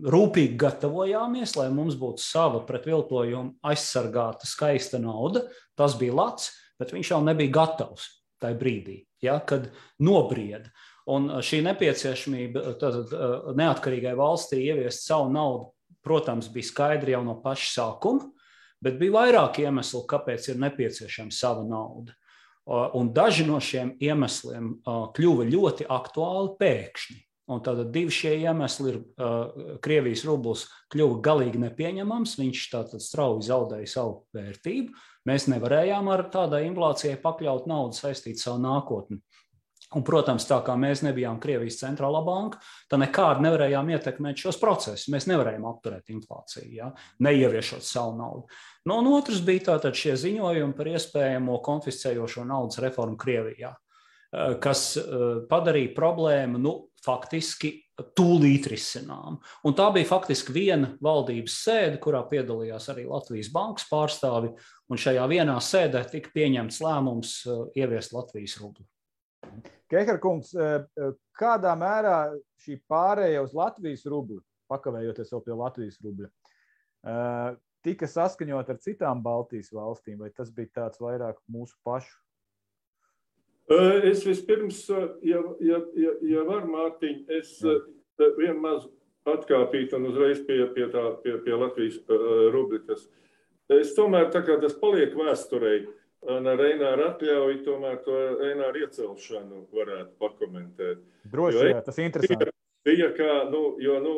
rūpīgi gatavojāmies, lai mums būtu sava pret viltojumu aizsargāta, skaista nauda. Tas bija Lats, bet viņš jau nebija gatavs tajā brīdī, ja, kad nobrieda. Un šī nepieciešamība tad, neatkarīgai valstī ieviest savu naudu, protams, bija skaidra jau no paša sākuma, bet bija vairāk iemeslu, kāpēc ir nepieciešama sava nauda. Un daži no šiem iemesliem kļuva ļoti aktuāli pēkšņi. Un tad divi šie iemesli ir, uh, Krievijas rublis kļuva galīgi nepieņemams, viņš tātad strauji zaudēja savu vērtību. Mēs nevarējām ar tādai inflācijai pakļaut naudu saistīt savu nākotni. Un, protams, tā kā mēs nebijām Krievijas centrālā banka, tad nekādi nevarējām ietekmēt šos procesus. Mēs nevarējām apturēt inflāciju, ja? neieviešot savu naudu. No nu, otras bija tātad šie ziņojumi par iespējamo konfiscējošo naudas reformu Krievijā, uh, kas uh, padarīja problēmu nu, faktiski tūlīt risinām. Un tā bija faktiski viena valdības sēde, kurā piedalījās arī Latvijas bankas pārstāvi, un šajā vienā sēdē tika pieņemts lēmums uh, ieviest Latvijas rubli. Keharkungs, uh, uh, kādā mērā šī pārēja uz Latvijas rubli, pakavējoties vēl pie Latvijas rubļa, tika saskaņot ar citām Baltijas valstīm, vai tas bija tāds vairāk mūsu pašu Es vispirms, ja, ja, ja, ja var, Mārtiņ, es vienu mazu atkāpītu un uzreiz pie, pie, tā, pie, pie Latvijas rubrikas. Es tomēr, tā kā tas paliek vēsturei, un ar Eināru atļauju, tomēr to Eināru iecelšanu varētu pakomentēt. Droši, jā, tas ir interesanti. Bija, bija kā, nu, jo, nu,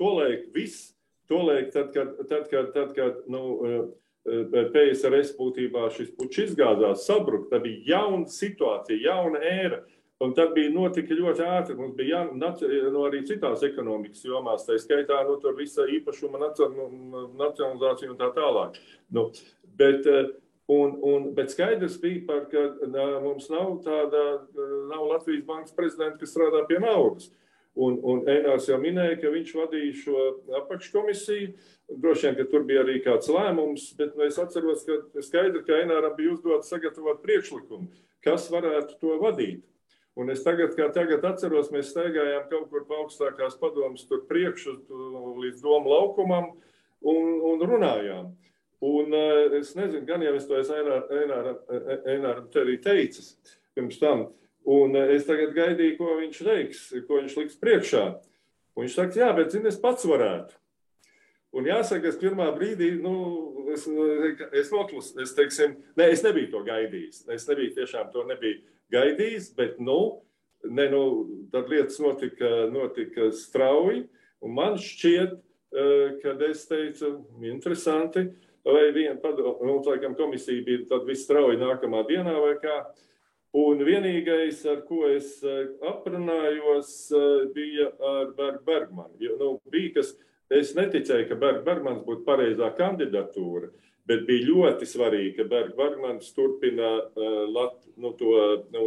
tolaik viss, tolaik, tad, kad, tad, kad, tad, kad, nu, uh, PSRS būtībā šis puķis izgāzās, sabruka. Tā bija jauna situācija, jauna ēra. Un tad bija notika ļoti ātri. Mums bija jānāk no arī citās ekonomikas jomās, tā skaitā nu, visa īpašuma nacionalizācija un tā tālāk. Nu, bet, un, un, bet skaidrs bija, par, ka mums nav tāda, nav Latvijas bankas prezidenta, kas strādā pie naudas. Un, un Einārs jau minēja, ka viņš vadīja šo apakškomisiju. Droši vien, ka tur bija arī kāds lēmums, bet nu, es atceros, ka skaidri, ka Eināram bija uzdots sagatavot priekšlikumu, kas varētu to vadīt. Un es tagad, kā tagad atceros, mēs staigājām kaut kur pa augstākās padomas tur priekšu līdz domu laukumam un, un runājām. Un es nezinu, gan jau es to esmu Eināram, Eināram te arī teicis pirms tam, Un eh, es tagad gaidīju, ko viņš teiks, ko viņš liks priekšā. Un viņš saka, jā, bet zini, es pats varētu. Un jāsaka, es pirmā brīdī, nu, es, es noklusu, es teiksim, ne, es nebiju to gaidījis. Es nebiju tiešām to nebiju gaidījis, bet, nu, ne, nu tad lietas notika, notika strauji. Man šķiet, eh, kad es teicu, interesanti, vai viena padomu, nu, laikam komisija bija tad viss strauji nākamā dienā vai kā. Un vienīgais, ar ko es eh, aprunājos, eh, bija ar Bergu Bergmanu. Jo, nu, bija, kas, es neticēju, ka Berg Bergmans būtu pareizā kandidatūra, bet bija ļoti svarīgi, ka Berg Bergmans turpina uh, lat, nu, to, nu,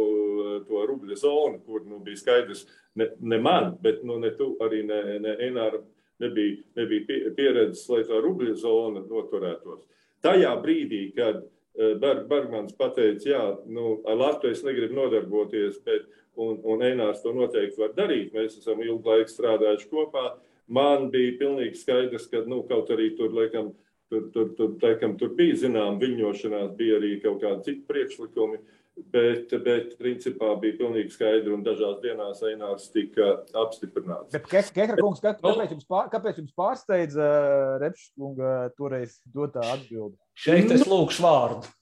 to rubļa zonu, kur nu, bija skaidrs ne, ne man, bet nu, ne tu arī ne, ne Enāra nebija, nebija pieredzes, lai tā rubļa zona noturētos. Tajā brīdī, kad Berg, Bergmans pateica, jā, nu, ar Latviju es negribu nodarboties, bet, un, un Enārs to noteikti var darīt. Mēs esam ilgu laiku strādājuši kopā. Man bija pilnīgi skaidrs, ka nu, kaut arī tur, laikam, tur, tur, tur, laikam, tur bija zinām viļņošanās, bija arī kaut kādi citi priekšlikumi. Uh, Bet, bet principā bija pilnīgi skaidri, un dažās dienās Einārs tika apstiprināts. Bet, Kekra kungs, kāpēc jums, pār, kāpēc jums pārsteidza uh, Repškunga toreiz dotā atbildi? Šeit es lūkšu vārdu.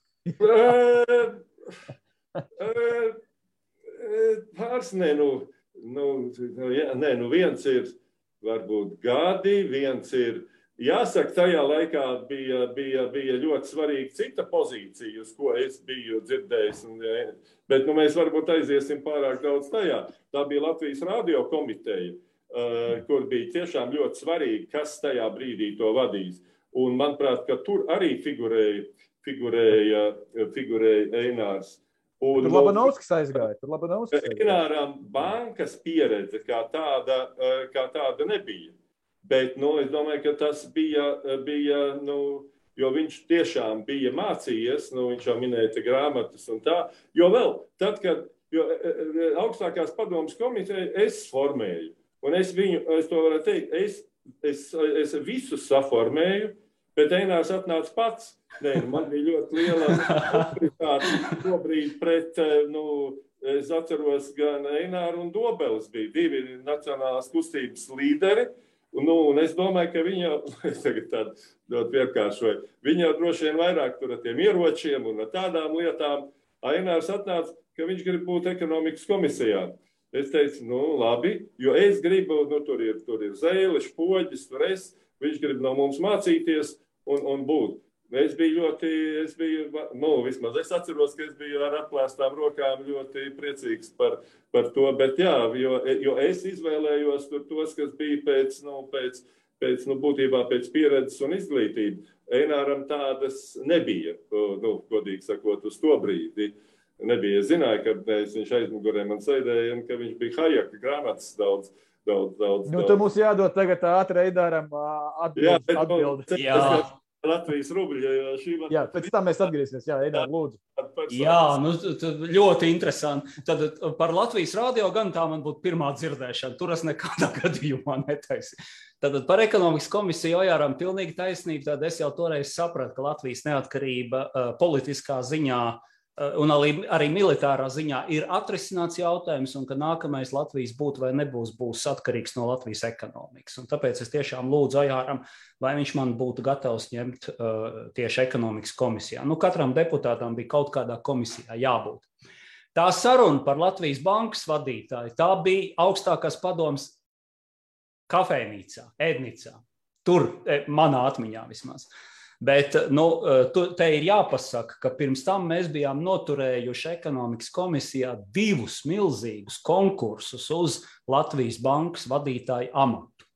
Pāris, nē, nu, nu, jā, nē, nu viens ir varbūt gadi, viens ir Jāsaka, tajā laikā bija, bija, bija ļoti svarīga cita pozīcija, uz ko es biju dzirdējis. Un, bet nu, mēs varbūt aiziesim pārāk daudz tajā. Tā bija Latvijas radio komiteja, uh, kur bija tiešām ļoti svarīgi, kas tajā brīdī to vadīs. Un, manuprāt, tur arī figurēja, figurēja, figurēja Einārs. Un, tur Labanovskis aizgāja. Tur Labanovskis aizgāja. Eināram bankas pieredze kā tāda, uh, kā tāda nebija. Bet nu, es domāju, ka tas bija, bija nu, jo viņš tiešām bija mācījies, nu, viņš jau minēja grāmatas un tā. Jo vēl tad, kad jo, e, e, augstākās padomas komiteja es formēju, un es viņu, es to varu teikt, es, es, es visus saformēju, bet Einārs atnāca pats. Nē, nu, man bija ļoti liela autoritāte tobrīd pret, e, nu, es atceros, gan Eināru un Dobelis bija divi nacionālās kustības līderi, Nu, un es domāju, ka viņa, tagad ļoti vienkāršoju, viņa jau droši vien vairāk tur ar tiem ieročiem un tādām lietām. Ainārs atnāca, ka viņš grib būt ekonomikas komisijā. Es teicu, nu, labi, jo es gribu, nu, tur ir, tur ir zēles, poģis, tur es, viņš grib no mums mācīties un, un būt. Es biju ļoti, es biju, nu, vismaz es atceros, ka es biju ar atklāstām rokām ļoti priecīgs par, par to. Bet, jā, jo, jo es izvēlējos tos, kas bija pēc, nu, pēc, pēc nu, būtībā pēc pieredzes un izglītības. Eināram tādas nebija, nu, godīgi sakot, uz to brīdi. Nebija. Es zināju, ka mēs, viņš aizmugurē man sēdēja un ka viņš bija Hajaka grāmatas daudz. Daudz, daudz, nu, daudz. Tur mums jādod tagad ātri Eidāram atbildi. Jā, bet, atbildi. Nu, jā. Latvijas rubļa. Var... Jā, pēc tam mēs atgriezīsimies. Jā, Edā, lūdzu. Jā, nu, ļoti interesanti. Tad par Latvijas radio gan tā man būtu pirmā dzirdēšana. Tur es nekādā gadījumā netaisīju. Tad par ekonomikas komisiju Ojāram pilnīgi taisnība. Tad es jau toreiz sapratu, ka Latvijas neatkarība politiskā ziņā uh, Eh, un arī, arī militārā ziņā ir atrisināts jautājums, un ka nākamais Latvijas būt vai nebūs, būs atkarīgs no Latvijas ekonomikas. Un tāpēc es tiešām lūdzu Ajāram, lai viņš man būtu gatavs ņemt uh, tieši ekonomikas komisijā. Nu, katram deputātam bija kaut kādā komisijā jābūt. Tā saruna par Latvijas bankas vadītāju, tā bija augstākās padomas kafejnīcā, ēdnīcā. Tur, eh, manā atmiņā vismaz. Uh, Bet nu, tu, te ir jāpasaka, ka pirms tam mēs bijām noturējuši ekonomikas komisijā divus milzīgus konkursus uz Latvijas bankas vadītāju amatu.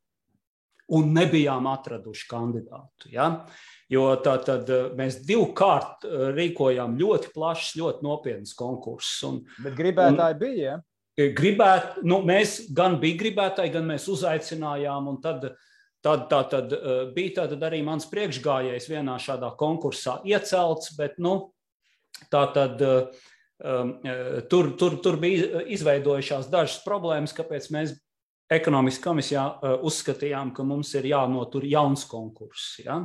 Un nebijām atraduši kandidātu. Ja? Jo tā tad mēs divkārt rīkojām ļoti plašs, ļoti nopietns konkurss. Bet gribētāji un, bija. Ja? Gribēt, nu, mēs gan bija gribētāji, gan mēs uzaicinājām, un tad uh, Tad, tā, tad eh, bija tātad arī mans priekšgājējs vienā šādā konkursā iecelts, bet nu, tā tad um, tur, tur, tur bija izveidojušās dažas problēmas, kāpēc mēs ekonomikas komisijā uzskatījām, ka mums ir jānotur jauns konkurss. Ja?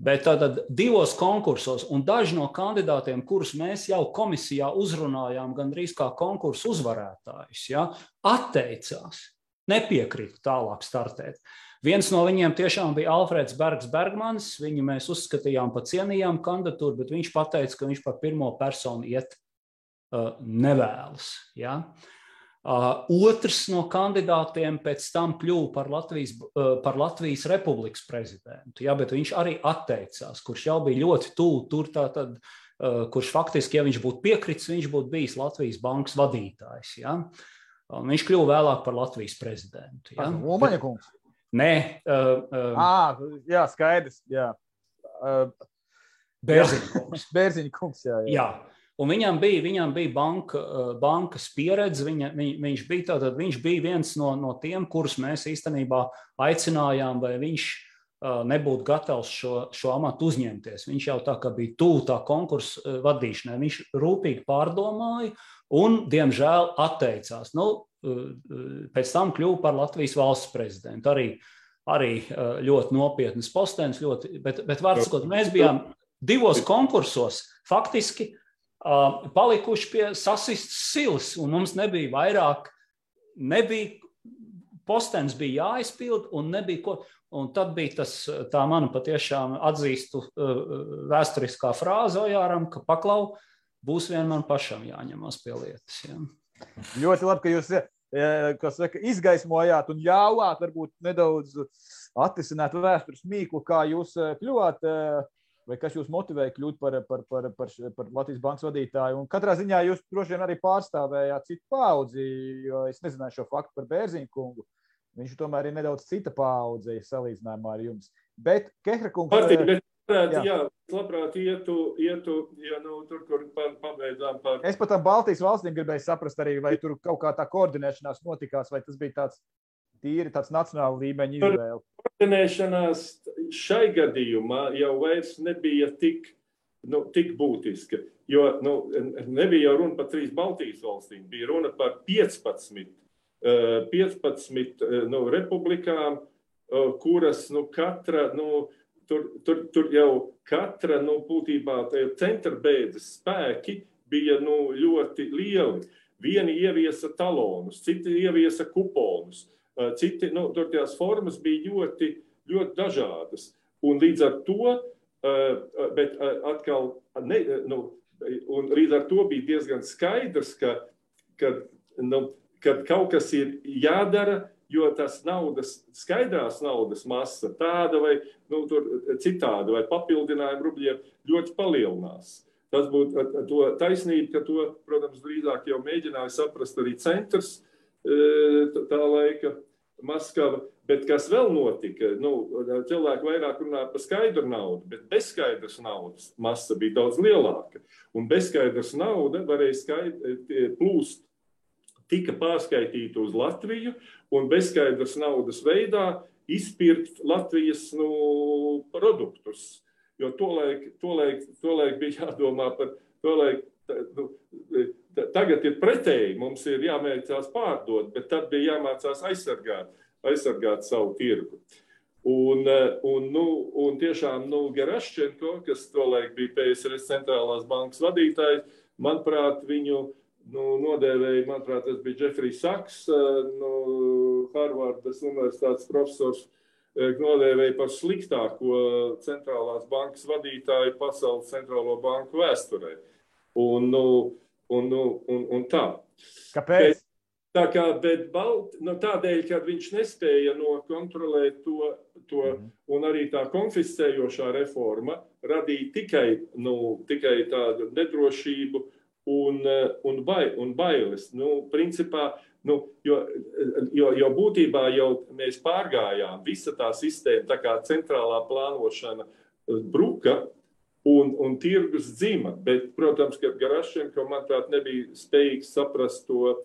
Bet tātad divos konkursos, un daži no kandidātiem, kurus mēs jau komisijā uzrunājām, gandrīz kā konkursu uzvarētājus, ja, atteicās, nepiekrita tālāk startēt. Uh, Viens no viņiem tiešām bija Alfrēds Bergs Bergmans. Viņu mēs uzskatījām par cienījām kandidatūru, bet viņš teica, ka viņš par pirmo personu iet uh, nevēlas. Ja? Uh, otrs no kandidātiem pēc tam kļuva par Latvijas, uh, par Latvijas Republikas prezidentu, ja, bet viņš arī atteicās, kurš jau bija ļoti tuvu tur. Tātad, uh, kurš faktiski, ja viņš būtu piekritis, viņš būtu bijis Latvijas bankas vadītājs. Ja. Un viņš kļuva vēlāk par Latvijas prezidentu. Ja. Umaņa kungs. Nē, uh, uh, à, jā, skaidrs. Jā. Uh, Bērziņkungs. Bērziņkungs, jā, jā. jā. Un viņam bija, viņam bija banka, bankas pieredze. Viņa, viņ, viņš, bija tātad, viņš bija viens no, no tiem, kurus mēs īstenībā aicinājām, vai viņš nebūtu gatavs šo, šo amatu uzņemties. Viņš jau tā kā bija tuvu tā konkursa vadīšanai. Viņš rūpīgi pārdomāja un, diemžēl, atteicās. Nu, pēc tam kļuva par Latvijas valsts prezidentu. Arī, arī ļoti nopietnas postenis, ļoti, bet, bet var sakot, mēs bijām divos konkursos faktiski palikuši pie sasistas silas, un mums nebija vairāk, nebija postenis bija jāizpild, un nebija ko. Un tad bija tas, tā mana patiešām atzīstu vēsturiskā frāze Ojāram, ka paklau, būs vien man pašam jāņemas pie lietas. Ja. Ļoti labi, ka jūs saka, izgaismojāt un ļāvāt varbūt nedaudz atrisināt vēstures mīklu, kā jūs kļuvāt vai kas jūs motivēja kļūt par, par, par, par, par Latvijas bankas vadītāju. Un katrā ziņā jūs droši vien arī pārstāvējāt citu paudzi, jo es nezināju šo faktu par Bērziņu kungu. Viņš tomēr ir nedaudz cita paudze salīdzinājumā ar jums. Bet Kehra kungs. Partija, bet... Jā, jā labprāt, ietu, ietu ja nu, tur, kur pabeidzām. Par... Es pat tam Baltijas valstīm gribēju saprast, arī, vai tur kaut kā tā koordinēšanās notikās, vai tas bija tāds tīri tāds nacionāla līmeņa izvēle. Koordinēšanās šai gadījumā jau vairs nebija tik, nu, tik būtiska. Jo nu, nebija jau runa par trīs Baltijas valstīm, bija runa par 15, 15 nu, republikām, kuras nu, katra. Nu, Tur, tur, tur jau katra nu, būtībā centra beidzas spēki bija nu, ļoti lieli. Vieni ieviesa talonus, citi ieviesa kuponus, citi nu, tur tās formas bija ļoti ļoti dažādas. Un līdz ar to, bet atkal, ne, nu, un līdz ar to bija diezgan skaidrs, ka, ka, nu, ka kaut kas ir jādara, jo tas naudas, skaidrās naudas masa, tāda vai nu, citāda, vai papildinājuma rubļiem ļoti palielinās. Tas būtu to taisnība, ka to, protams, drīzāk jau mēģināja saprast arī centrs tā laika Maskava. Bet kas vēl notika? Nu, cilvēki vairāk runā par skaidru naudu, bet bezskaidras naudas masa bija daudz lielāka. Un bezskaidras nauda varēja skaidri, plūst, tika pārskaitīta uz Latviju un bezskaidras naudas veidā izpirkt Latvijas nu, produktus. Jo tolaik, tolaik, tolaik bija jādomā par to, lai nu, tagad ir pretēji. Mums ir jāmēģinās pārdot, bet tad bija jāmācās aizsargāt aizsargāt savu tirgu. Un, un, nu, un tiešām nu, Geraščenko, kas tolaik bija PSRS centrālās bankas vadītājs, manuprāt, viņu nu, nodēvēja, manuprāt, tas bija Jeffrey Saks, eh, nu, Harvardas universitātes profesors, eh, nodēvēja par sliktāko centrālās bankas vadītāju pasaules centrālo banku vēsturē. Un, nu, un, nu, un, un tā. Kāpēc? Bet, Tā kā, bet Balt, nu, tādēļ, ka viņš nespēja nokontrolēt to, to mm. un arī tā konfiscējošā reforma radīja tikai, nu, tikai tādu nedrošību un, un, bai, un bailes. Nu, principā, nu, jo, jo, jo būtībā jau mēs pārgājām, visa tā sistēma, tā kā centrālā plānošana bruka, un, un tirgus dzima. Bet, protams, ka Garašenko, manuprāt, nebija spējīgs saprast to uh,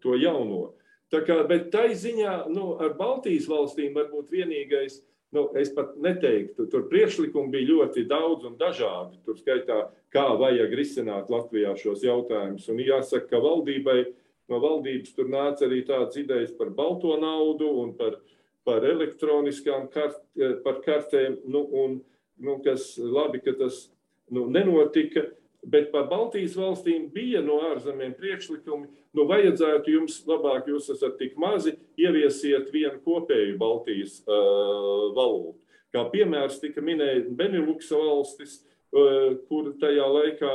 to jauno. Tā kā, bet tai ziņā nu, ar Baltijas valstīm varbūt vienīgais, nu, es pat neteiktu, tur priekšlikumi bija ļoti daudz un dažādi. Tur skaitā, kā vajag risināt Latvijā šos jautājumus. Un jāsaka, ka valdībai, no valdības tur nāca arī tādas idejas par balto naudu un par, par elektroniskām kart, par kartēm, nu, un, nu, kas labi, ka tas nu, nenotika. Bet par Baltijas valstīm bija no ārzemēm priekšlikumi, nu vajadzētu jums labāk, jūs esat tik mazi, ieviesiet vienu kopēju Baltijas uh, valūtu. Kā piemērs tika minēta Beneluksa valstis, uh, kur tajā laikā,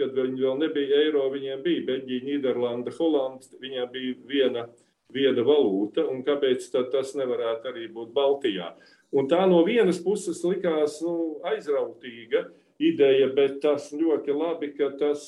kad viņi vēl nebija eiro, viņiem bija Beļģija, Nīderlanda, Holanda, viņiem bija viena, viena valūta, un kāpēc tas nevarētu arī būt Baltijā? Un tā no vienas puses likās nu, aizrautīga, uh, ideja, bet tas ļoti labi, ka tas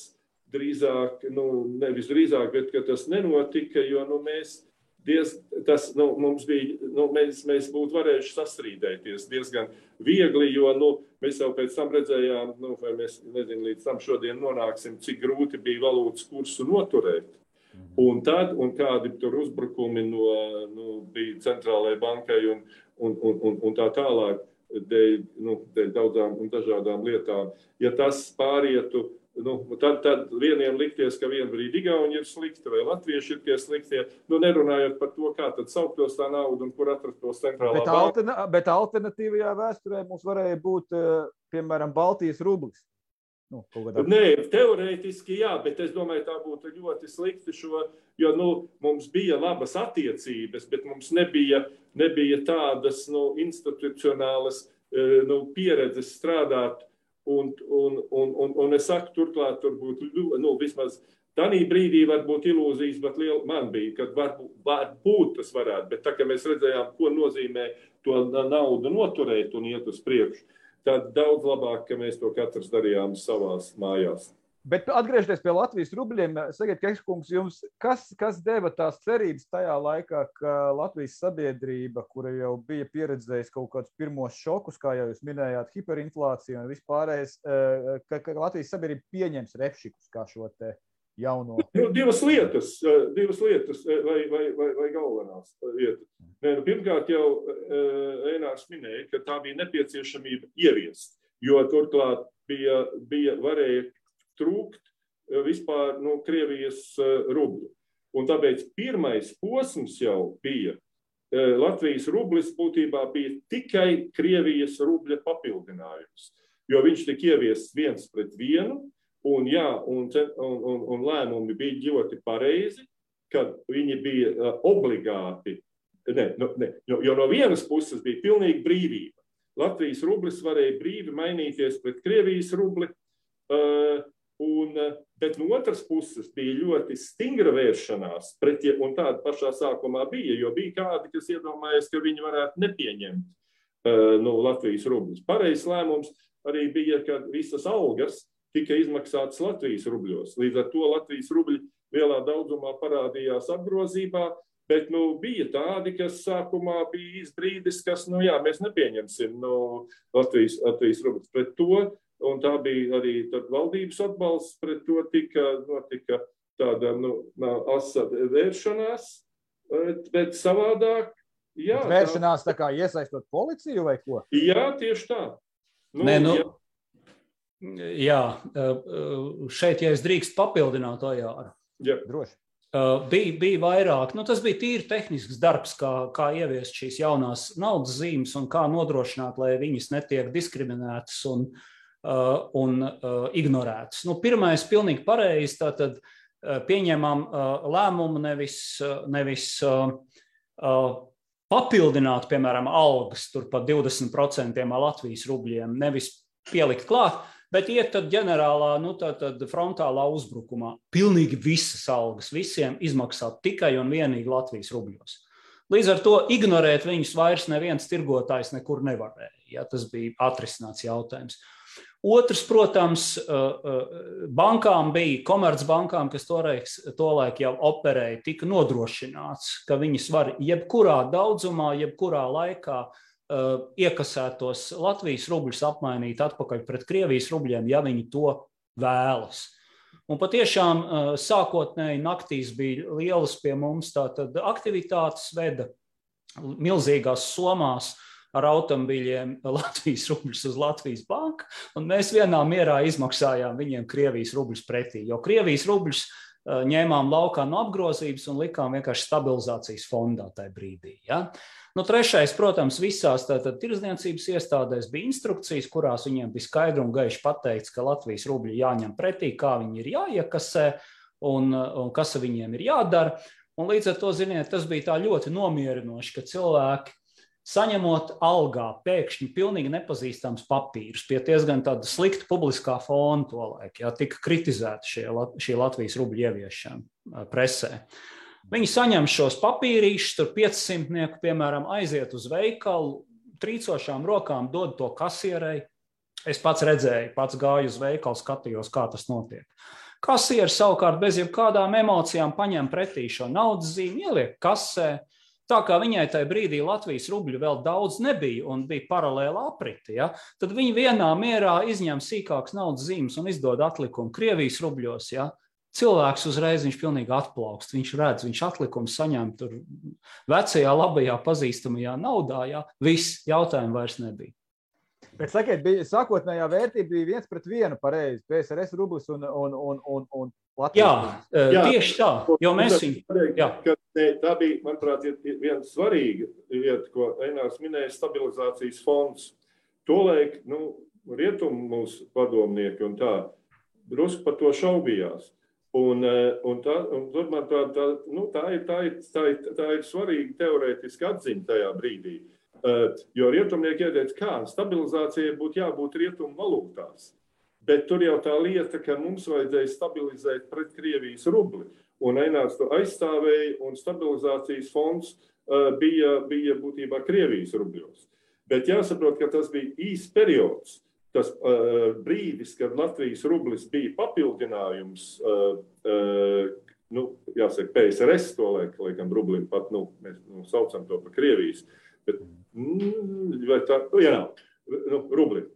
drīzāk, nu, nevis drīzāk, bet ka tas nenotika, jo nu, mēs diez, tas, nu, mums bija, nu, mēs, mēs būtu varējuši sastrīdēties diezgan viegli, jo nu, mēs jau pēc tam redzējām, nu, vai mēs nezinu, līdz tam šodien nonāksim, cik grūti bija valūtas kursu noturēt. Mhm. Un tad, un kādi tur uzbrukumi no, nu, bija centrālajai bankai un, un, un, un, un tā tālāk. Dēļ, nu, dēļ daudzām un dažādām lietām. Ja tas pārietu, nu, tad, tad vieniem likties, ka vien brīdi Igauni ir slikti vai Latvieši ir tie sliktie, nu, nerunājot par to, kā tad sauktos tā nauda un kur atrastos centrālā bet, alterna bet alternatīvajā vēsturē mums varēja būt, piemēram, Baltijas rublis. Nu, Nē, teorētiski jā, bet es domāju, tā būtu ļoti slikti, šo, jo nu, mums bija labas attiecības, bet mums nebija, nebija tādas nu, institucionālas e, nu, pieredzes strādāt. Un, un, un, un, un es saku, turklāt, tur būtu nu, vismaz tādā brīdī var būt ilūzijas, bet liela, man bija, ka varbūt, varbūt tas varētu. Bet tā kā mēs redzējām, ko nozīmē to naudu noturēt un iet uz priekšu, tad daudz labāk, ka mēs to katrs darījām savās mājās. Bet atgriežoties pie Latvijas rubļiem, sakiet, Kekskungs, jums kas, kas deva tās cerības tajā laikā, ka Latvijas sabiedrība, kura jau bija pieredzējusi kaut kādus pirmos šokus, kā jau jūs minējāt, hiperinflāciju un vispārējais, eh, ka, ka Latvijas sabiedrība pieņems repšikus kā šo te jauno? Nu, divas lietas, eh, divas lietas eh, vai, vai, vai, vai galvenās lietas. Nē, nu, pirmkārt, jau Ēnārs minēja, ka tā bija nepieciešamība ieviest, jo turklāt bija, bija varēja trūkt vispār no nu, Krievijas rubļu. Un tāpēc pirmais posms jau bija Latvijas rublis būtībā bija tikai Krievijas rubļa papildinājums, jo viņš tika ieviests viens pret vienu, Un, jā, un, un, un, un lēmumi bija ļoti pareizi, kad viņi bija uh, obligāti. Ne, no, ne, jo, jo no vienas puses bija pilnīga brīvība. Latvijas rublis varēja brīvi mainīties pret Krievijas rubli, uh, un, bet no otras puses bija ļoti stingra vēršanās pret, un tāda pašā sākumā bija, jo bija kādi, kas iedomājās, ka viņi varētu nepieņemt uh, no Latvijas rublis. Pareizs lēmums arī bija, ka visas algas tika izmaksātas Latvijas rubļos. Līdz ar to Latvijas rubļi lielā daudzumā parādījās apgrozībā, bet nu, bija tādi, kas sākumā bija izbrīdis, kas, nu jā, mēs nepieņemsim nu, Latvijas, Latvijas rubļus pret to, un tā bija arī valdības atbalsts, pret to tika, notika tāda nu, asa vēršanās, bet savādāk. Jā, vēršanās tā kā iesaistot policiju vai ko? Jā, tieši tā. Nu, Nē, nu, jā. Jā, šeit, ja es drīkstu papildināt to jāru. Jā, droši. Bija, bija vairāk, nu, tas bija tīri tehnisks darbs, kā, kā ieviest šīs jaunās naudas zīmes un kā nodrošināt, lai viņas netiek diskriminētas un, un ignorētas. Nu, pirmais, pilnīgi pareizi, tātad pieņemam lēmumu nevis, nevis papildināt, piemēram, algas tur pa 20% ar Latvijas rubļiem, nevis pielikt klāt, bet iet tad ģenerālā, nu, tā, tad frontālā uzbrukumā. Pilnīgi visas algas visiem izmaksāt tikai un vienīgi Latvijas rubļos. Līdz ar to ignorēt viņus vairs neviens tirgotājs nekur nevarēja. Ja, tas bija atrisināts jautājums. Otrs, protams, bankām bija komercbankām, kas toreiz, tolaik jau operēja, tika nodrošināts, ka viņas var jebkurā daudzumā, jebkurā laikā uh, Uh, iekasētos Latvijas rubļus apmainīt atpakaļ pret Krievijas rubļiem, ja viņi to vēlas. Un patiešām uh, sākotnēji naktīs bija lielas pie mums tātad aktivitātes veda milzīgās somās ar automobīļiem Latvijas rubļus uz Latvijas banku, un mēs vienā mierā izmaksājām viņiem Krievijas rubļus pretī, jo Krievijas rubļus uh, ņēmām laukā no apgrozības un likām vienkārši stabilizācijas fondā tajā brīdī. Ja? Nu, trešais, protams, visās tirdzniecības iestādēs bija instrukcijas, kurās viņiem bija skaidri un gaiši pateikts, ka Latvijas rubļi jāņem pretī, kā viņi ir jāiekasē un, un kas viņiem ir jādara. Un līdz ar to, ziniet, tas bija ļoti nomierinoši, ka cilvēki saņemot algā pēkšņi pilnīgi nepazīstams papīrs pie diezgan tāda slikta publiskā fona tolaik, ja tika kritizēta šie, šī Latvijas rubļu ieviešana presē. Uh, Viņi saņem šos papīrīšus, tur 500, piemēram, aiziet uz veikalu, trīcošām rokām dod to kasierei. Es pats redzēju, pats gāju uz veikalu, skatījos, kā tas notiek. Kasieris savukārt bez jebkādām emocijām paņem pretī šo naudas zīmi, ieliek kasē. Tā kā viņai tajā brīdī Latvijas rubļu vēl daudz nebija un bija paralēla aprite, ja, tad viņi vienā mierā izņem sīkākas naudas zīmes un izdod atlikumu Krievijas rubļos. Ja, cilvēks uzreiz viņš pilnīgi atplaukst. Viņš redz, viņš atlikumu saņem tur vecajā, labajā, pazīstamajā naudā. Jā, viss jautājumu vairs nebija. Bet sakiet, bija, sākotnējā vērtība bija viens pret vienu pareizi. PSRS rublis un, un, un, un, un Latvijas. Jā, jā, tieši tā. Jo mēs viņu. Jā. Tā bija, manuprāt, viena svarīga lieta, ko Einārs minēja, stabilizācijas fonds. Tolaik, nu, rietumu mūsu padomnieki un tā, drusku par to šaubījās. Un, un, tā, un tur, manuprāt, tā, nu, tā, ir, tā, ir, tā, ir, tā ir svarīga teorētiska atziņa tajā brīdī. Jo rietumnieki ieteica, kā stabilizācijai būtu jābūt rietumu valūtās. Bet tur jau tā lieta, ka mums vajadzēja stabilizēt pret Krievijas rubli. Un Einārs to aizstāvēja, un stabilizācijas fonds bija, bija būtībā Krievijas rubļos. Bet jāsaprot, ka tas bija īsts periods. Tas uh, brīdis, kad Latvijas rublis bija papildinājums, uh, uh, nu, jāsaka, PSRS, to liek, liekam, rublim pat, nu, mēs nu, saucam to par Krievijas. Bet, mm, vai tā, nu, jā, nu, rublim.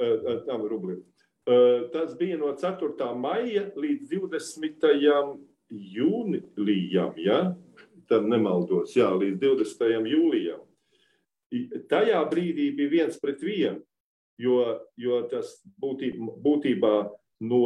Uh, tam rublim. Uh, tas bija no 4. maija līdz 20. jūlijam, ja? Tad nemaldos, jā, līdz 20. jūlijam. Tajā brīdī bija viens pret vienu, jo, jo tas būtībā, būtībā no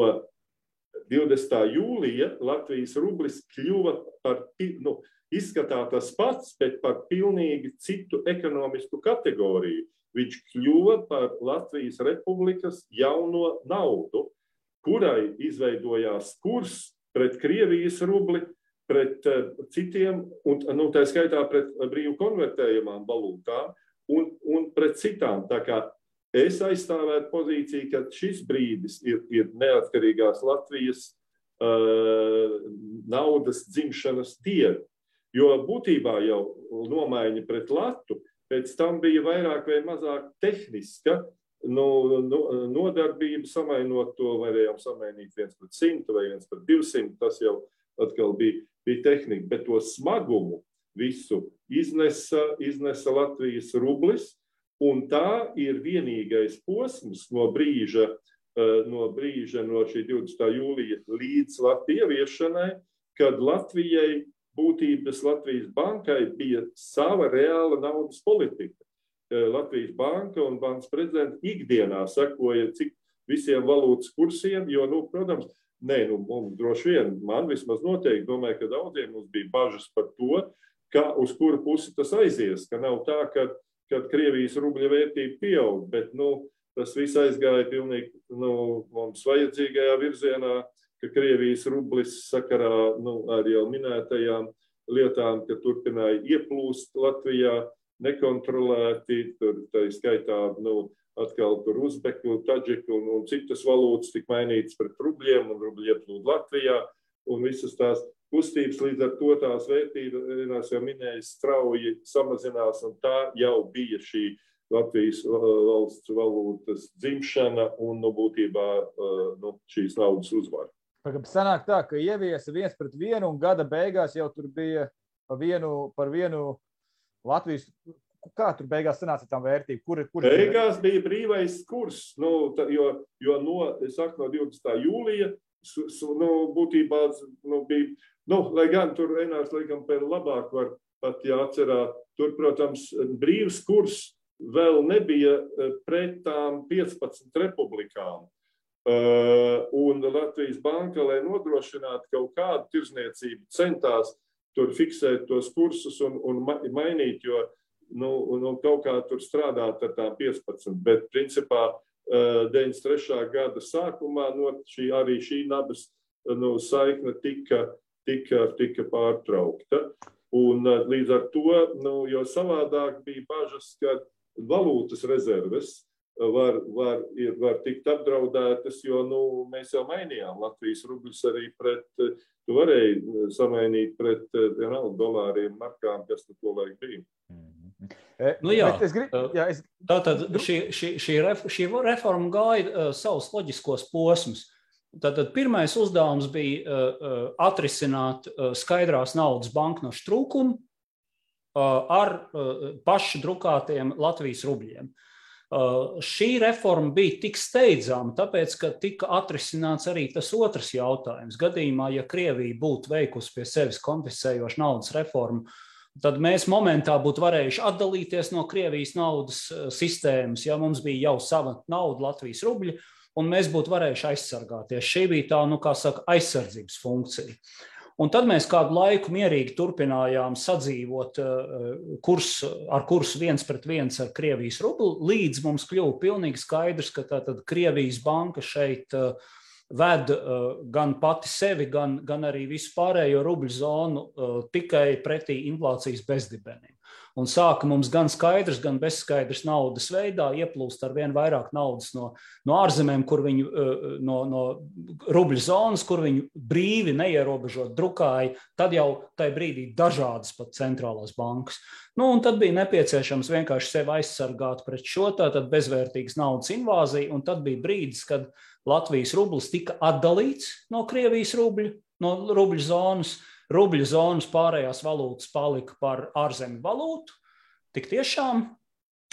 20. jūlija Latvijas rublis kļuva par, nu, izskatā tas pats, bet par pilnīgi citu ekonomisku kategoriju viņš kļuva par Latvijas republikas jauno naudu, kurai izveidojās kurs pret Krievijas rubli, pret uh, citiem, un nu, tā skaitā pret brīvu konvertējumām valūtām un, un pret citām. Tā kā es aizstāvētu pozīciju, ka šis brīdis ir, ir neatkarīgās Latvijas uh, naudas dzimšanas diena. Jo būtībā jau nomaiņa pret Latviju Pēc tam bija vairāk vai mazāk tehniska nu, nu, nodarbība, samainot to, varējām samainīt viens pret simtu vai viens pret divsimt. Tas jau atkal bija, bija tehnika, bet to smagumu visu iznesa, iznesa Latvijas rublis. Un tā ir vienīgais posms no brīža, eh, no brīža, no šī 20. jūlija līdz Latvijas ieviešanai, kad Latvijai būtības Latvijas bankai bija sava reāla naudas politika. Eh, Latvijas banka un bankas prezidents ikdienā sekoja visiem valūtas kursiem, jo, nu, protams, nē, nu, mums droši vien, man vismaz noteikti, domāju, ka daudziem mums bija bažas par to, ka uz kuru pusi tas aizies, ka nav tā, ka, kad Krievijas rubļa vērtība pieaug, bet, nu, tas viss aizgāja pilnīgi, nu, mums vajadzīgajā virzienā, ka Krievijas rublis sakarā nu, ar jau minētajām lietām, ka turpināja ieplūst Latvijā nekontrolēti, tur tā skaitā, nu, atkal tur uzbeku, taģiku un, un citas valūtas tika mainītas pret rubļiem un rubļi ieplūd Latvijā un visas tās kustības līdz ar to tās vērtības, jau minēju, strauji samazinās un tā jau bija šī Latvijas valsts valūtas dzimšana un, nu, būtībā nu, šīs naudas uzvara. Sanāk tā, ka ieviesa viens pret vienu, un gada beigās jau tur bija par vienu, par vienu Latvijas. Kā tur beigās sanāca tā vērtība? Kur, kur beigās bija brīvais kurs, nu, tā, jo, jo no, saku, no 20. jūlija su, su, nu, būtībā nu, bija, nu, lai gan tur Enārs laikam pēc labāk var pat jāatcerā, tur, protams, brīvs kurs vēl nebija eh, pret tām 15 republikām. Uh, un Latvijas banka, lai nodrošinātu kaut kādu tirzniecību, centās tur fiksēt tos kursus un, un mainīt, jo nu, nu, kaut kā tur strādāt ar tām 15. Bet, principā, uh, 93. gada sākumā no šī, arī šī nabas nu, saikne tika, tika, tika pārtraukta. Un, uh, līdz ar to, nu, jo savādāk bija bažas, ka valūtas rezerves var, var, ir, var tikt apdraudētas, jo nu, mēs jau mainījām Latvijas rubļus arī pret, tu varēji samainīt pret vienalga dolāriem, markām, kas tu to laik bija. E, nu jā, es grib, jā, es... Tātad šī, šī, šī, ref, šī reforma gāja uh, savus loģiskos posmus. Tātad pirmais uzdevums bija uh, uh, atrisināt uh, skaidrās naudas banknošu trūkumu uh, ar uh, pašu drukātiem Latvijas rubļiem. Uh, Uh, šī reforma bija tik steidzama, tāpēc, ka tika atrisināts arī tas otrs jautājums. Gadījumā, ja Krievija būtu veikusi pie sevis konfiscējošu naudas reformu tad mēs momentā būtu varējuši atdalīties no Krievijas naudas sistēmas, ja mums bija jau sava nauda, Latvijas rubļa, un mēs būtu varējuši aizsargāties. Šī bija tā, nu, kā saka, aizsardzības funkcija. Un tad mēs kādu laiku mierīgi turpinājām sadzīvot kurs, ar kursu viens pret viens ar Krievijas rublu, līdz mums kļuva pilnīgi skaidrs, ka tātad Krievijas banka šeit ved gan pati sevi, gan, gan arī visu pārējo rubļu zonu tikai pretī inflācijas bezdibenim un sāka mums gan skaidrs, gan bezskaidrs naudas veidā ieplūst ar vien vairāk naudas no, no ārzemēm, kur viņu eh, no, no rubļu zonas, kur viņu brīvi, neierobežot drukāja. Tad jau tajā brīdī dažādas pat centrālās bankas. Nu, un tad bija nepieciešams vienkārši sevi aizsargāt pret šo tātad bezvērtīgas naudas invāziju, un tad bija brīdis, kad Latvijas rublis tika atdalīts no Krievijas rubļu, no rubļu zonas, rubļu zonas pārējās valūtas palika par ārzemju valūtu. Tik tiešām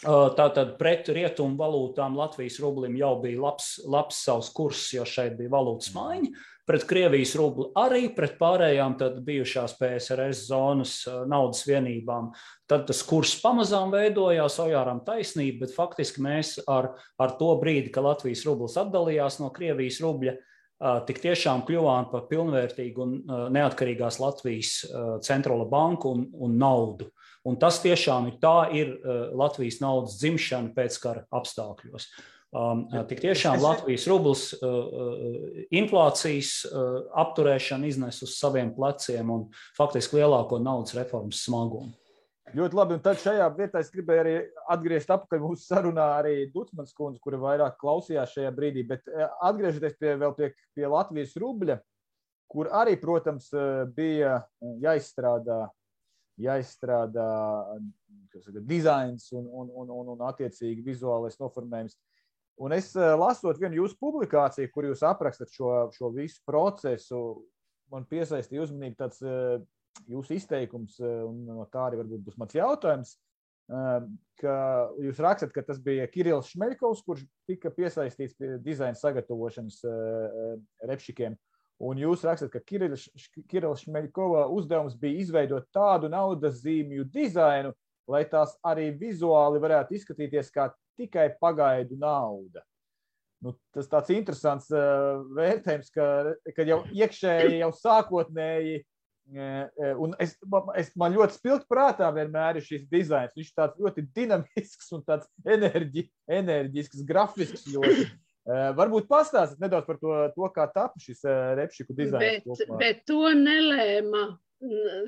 tātad pret rietumu valūtām Latvijas rublim jau bija labs, labs savs kurs, jo šeit bija valūtas maiņa. Pret Krievijas rubli arī pret pārējām bijušās PSRS zonas naudas vienībām. Tad tas kurs pamazām veidojās, ojārām taisnība, bet faktiski mēs ar, ar to brīdi, kad Latvijas rublis atdalījās no Krievijas rubļa, uh, tik tiešām kļuvām par pilnvērtīgu un neatkarīgās Latvijas centrālo banku un, un naudu. Un tas tiešām ir tā, ir Latvijas naudas dzimšana pēckara apstākļos. Um, tik tiešām Latvijas rublis uh, inflācijas uh, apturēšana iznes uz saviem pleciem un faktiski lielāko naudas reformas smagumu. Ļoti labi. Un tad šajā vietā es gribēju arī atgriezties atpakaļ mūsu sarunā arī Dutsmans kundze, kura vairāk klausījās šajā brīdī. Bet eh, atgriežoties pie, pie, pie Latvijas rubļa, kur arī, protams, eh, bija jāizstrādā, jāizstrādā saka, dizains un, un, un, un, un attiecīgi vizuālais noformējums. Un es eh, lasot vienu jūsu publikāciju, kur jūs aprakstat šo, šo visu procesu, man piesaistīja uzmanību tāds jūsu izteikums, eh, un no tā arī varbūt būs mans jautājums, eh, ka jūs rakstat, ka tas bija Kirillis Šmeļkovs, kurš tika piesaistīts pie dizaina sagatavošanas eh, repšikiem. Un jūs rakstat, ka Kirillis Šmeļkova uzdevums bija izveidot tādu naudas zīmju dizainu, lai tās arī vizuāli varētu izskatīties kā tikai pagaidu nauda. Nu, tas tāds interesants uh, vērtējums, ka, ka jau iekšēji, jau sākotnēji Un es, es, man ļoti spilgti prātā vienmēr ir šis dizains. Viņš ir tāds ļoti dinamisks un tāds enerģi, enerģisks, grafisks. Ļoti. Varbūt pastāstīt nedaudz par to, to kā tapu šis repšiku dizains. Bet, kopumā. bet to nelēma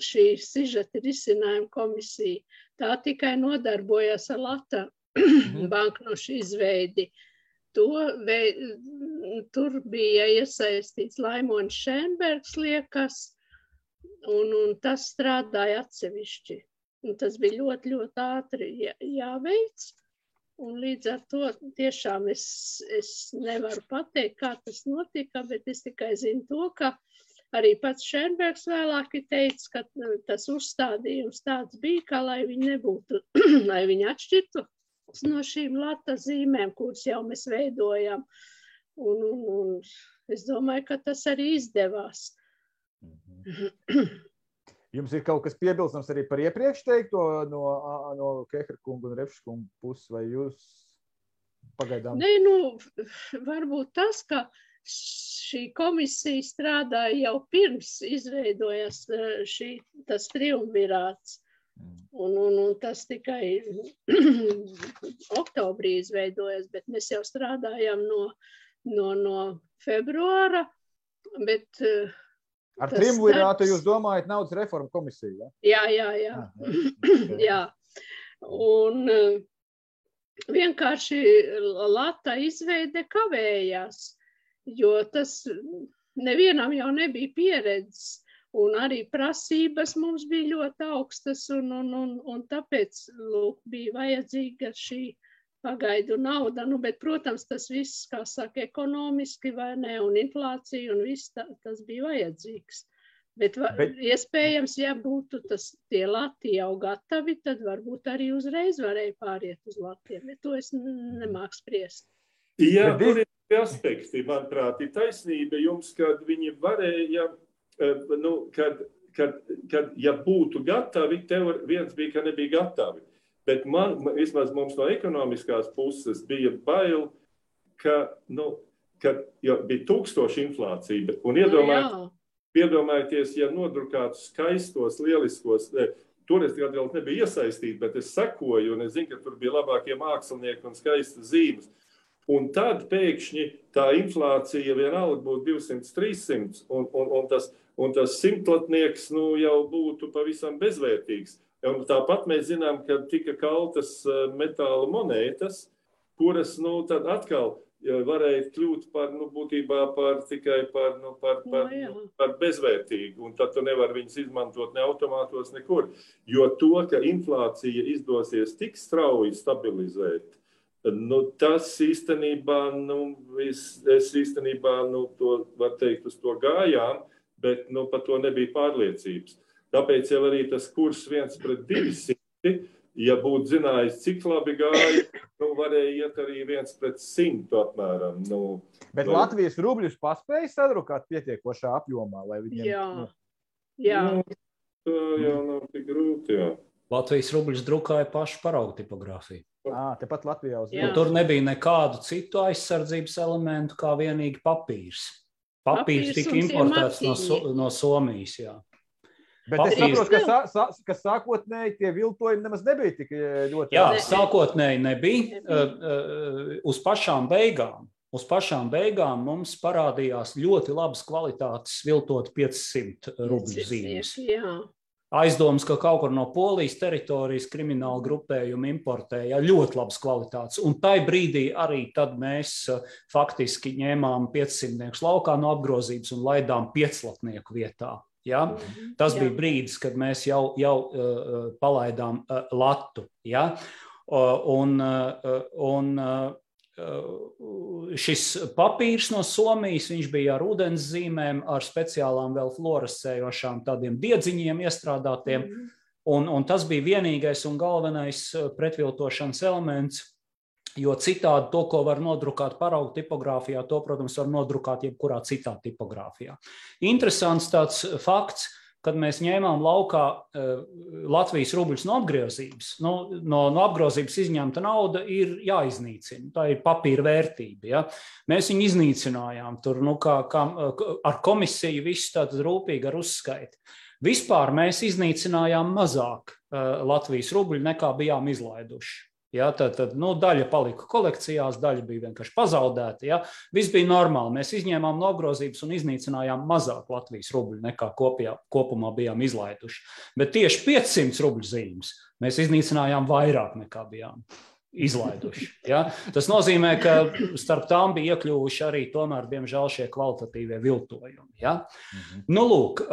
šī sižeta risinājuma komisija. Tā tikai nodarbojās ar Lata mhm. banknošu izveidi. To vei, tur bija iesaistīts Laimons Šenbergs, liekas, un, un tas strādāja atsevišķi. Un tas bija ļoti, ļoti ātri jā, jāveic. Un līdz ar to tiešām es, es nevaru pateikt, kā tas notika, bet es tikai zinu to, ka arī pats Šernbergs vēlāk teica, ka nu, tas uzstādījums tāds bija, ka lai viņi nebūtu, lai viņi atšķirtu no šīm lata zīmēm, kuras jau mēs veidojam. Un, un, un es domāju, ka tas arī izdevās. Jums ir kaut kas piebilstams arī par iepriekš teikto no, no Kehra kunga un Repša kunga puses, vai jūs pagaidām? Nē, nu, varbūt tas, ka šī komisija strādāja jau pirms izveidojas e, šī, tas triumvirāts. Mm. Un, un, un tas tikai oktobrī izveidojas, bet mēs jau strādājam no, no, no februāra, bet uh, Ar triumvirātu jūs domājat naudas reformu komisiju? Ja? Jā, jā, jā. Ah, jā. Un eh, vienkārši lata izveide kavējās, jo tas nevienam jau nebija pieredzes. Un arī prasības mums bija ļoti augstas, un, un, un, un tāpēc lūk, bija vajadzīga šī pagaidu nauda, nu, bet, protams, tas viss, kā saka, ekonomiski vai ne, un inflācija, un viss tā, tas bija vajadzīgs. Bet, bet iespējams, ja būtu tas tie lati jau gatavi, tad varbūt arī uzreiz varēja pāriet uz latiem, bet to es nemāku spriest. Jā, tur ir aspekti, manuprāt, ir taisnība jums, kad viņi varēja, eh, nu, kad kad, kad ja būtu gatavi, tev viens bija, ka nebija gatavi. Bet man, vismaz mums no ekonomiskās puses, bija bail, ka, nu, ka bija tūkstoši inflācija. Un iedomājieties, nu, iedomājieties, ja nodrukātu skaistos, lieliskos, toreiz vēl nebija iesaistīti, bet es sekoju, un es zinu, ka tur bija labākie mākslinieki un skaistas zīmes. Un tad pēkšņi tā inflācija vienalga būtu 200, 300, un, un, un tas, un tas simtlatnieks nu, jau būtu pavisam bezvērtīgs. Un tāpat mēs zinām, ka tika kaltas eh, metāla monētas, kuras nu, atkal varēja kļūt par, nu, būtībā par tikai par, nu, par, par, no, nu, par bezvērtīgu. Un tad tu nevari viņus izmantot ne automātos, nekur. Jo to, ka inflācija izdosies tik strauji stabilizēt, Nu, tas īstenībā, nu, es, es īstenībā, nu, to var teikt, uz to gājām, bet nu, par to nebija pārliecības. Tāpēc jau arī tas kurs viens pret 200, ja būtu zinājis, cik labi gāja, nu, varēja iet arī viens pret 100 apmēram. Nu, bet nu, Latvijas rubļus paspēja sadrukāt pietiekošā apjomā, lai viņiem. Jā, nu, jā. Nu, tā jau nav tik grūti, jā. Latvijas rubļus drukāja pašu paraugu tipogrāfiju. À, tepat Latvijā uz Tur nebija nekādu citu aizsardzības elementu, kā vienīgi papīrs. Papīrs, papīrs tika importēts no, no Somijas. Jā. Bet papīrs. es saprotu, ka, sā, sā, ka sākotnēji tie viltojumi nemaz nebija tik ļoti. Jā, sākotnēji nebija. Uh, uh, uz pašām beigām. Uz pašām beigām mums parādījās ļoti labas kvalitātes viltot 500 rubļu zīmes. Jā aizdomas, ka kaut kur no polijas teritorijas krimināla grupējuma importēja ļoti labas kvalitātes. Un tai brīdī arī mēs faktiski ņēmām 500 laukā no apgrozības un laidām pieclatnieku vietā. Ja? Mhm, Tas bija brīdis, kad mēs jau, jau uh, uh, palaidām uh, latu. Ja? Uh, un, uh, un uh, šis papīrs no Somijas, viņš bija ar ūdens zīmēm, ar speciālām vēl fluorescējošām tādiem diedziņiem iestrādātiem. Mm. Un, un tas bija vienīgais un galvenais pretviltošanas elements, jo citādi to, ko var nodrukāt paraugu tipogrāfijā, to, protams, var nodrukāt jebkurā citā tipogrāfijā. Interesants tāds fakts, kad mēs ņēmām laukā uh, Latvijas rubļus no apgrozības, nu, no, no apgrozības izņemta nauda ir jāiznīcina. Tā ir papīra vērtība. Ja? Mēs viņu iznīcinājām tur, nu, kā, kā, ar komisiju, visu tādu rūpīgi ar uzskaiti. Vispār mēs iznīcinājām mazāk uh, Latvijas rubļu nekā bijām izlaiduši. Ja, tad tad nu, daļa palika kolekcijās, daļa bija vienkārši pazaudēta. Ja. Viss bija normāli. Mēs izņēmām no apgrozības un iznīcinājām mazāk Latvijas rubļu nekā kopijā, kopumā bijām izlaiduši. Bet tieši 500 rubļu zīmes mēs iznīcinājām vairāk nekā bijām izlaiduši. Ja? Tas nozīmē, ka starp tām bija iekļuvuši arī tomēr, diemžēl, šie kvalitatīvie viltojumi. Ja? -hmm. nu, lūk,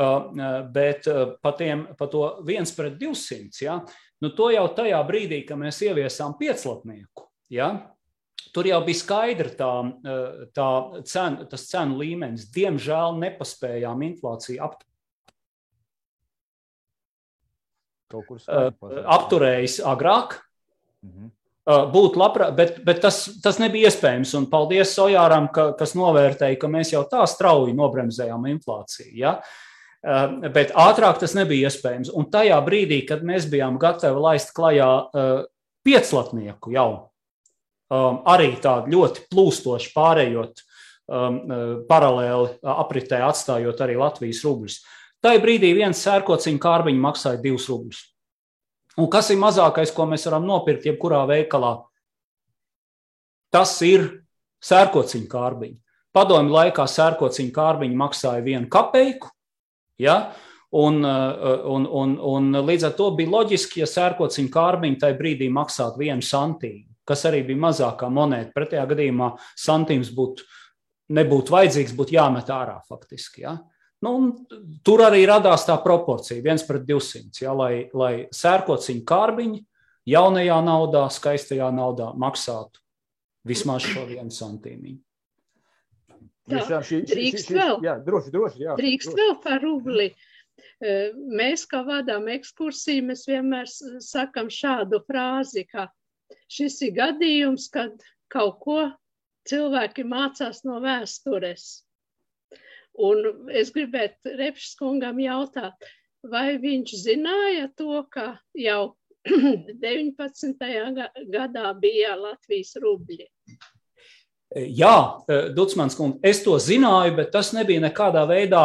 bet pa, tiem, pa to viens pret 200. Ja? Nu, to jau tajā brīdī, kad mēs ieviesām pieclatnieku, ja, tur jau bija skaidra tā, eh, tā cen, tas cenu līmenis. Diemžēl nepaspējām inflāciju apt, uh, apturējis agrāk. Mm -hmm. Būtu labāk, bet, bet tas, tas nebija iespējams. Un paldies Sojāram, ka, kas novērtēja, ka mēs jau tā strauji nobremzējām inflāciju. Ja? Uh, bet ātrāk tas nebija iespējams. Un tajā brīdī, kad mēs bijām gatavi laist klajā eh, pieclatnieku jau, ehm, arī tādu ļoti plūstoši pārējot eh, paralēli apritē, atstājot arī Latvijas rubļus. Tajā brīdī viens sērkociņa kārbiņš maksāja divus rubļus. Un kas ir mazākais, ko mēs varam nopirkt jebkurā veikalā? Tas ir sērkociņa kārbiņš. Padomju laikā sērkociņa kārbiņš maksāja vienu kapeiku, Ja? Un, uh, un, un, un līdz ar to bija loģiski, ja sērkociņa kārbiņa tajā brīdī maksātu vienu santīmu, kas arī bija mazākā monēta. Pretējā gadījumā santīms būtu, nebūtu vajadzīgs, būtu jāmet ārā faktiski. Ja? Nu, tur arī radās tā proporcija, viens pret 200, ja, lai, lai sērkociņa kārbiņa jaunajā naudā, skaistajā naudā maksātu vismaz šo vienu santīmiņu. Tā, šī, drīkst šī, šī, vēl. Jā, droši, droši, jā, drīkst droši. vēl par rubli. Mēs, kā vadām ekskursiju, mēs vienmēr sakam šādu frāzi, ka šis ir gadījums, kad kaut ko cilvēki mācās no vēstures. Un es gribētu Repšs kungam jautāt, vai viņš zināja to, ka jau 19. gadā bija Latvijas rubļi? Jā, Dutsmans kungs, es to zināju, bet tas nebija nekādā veidā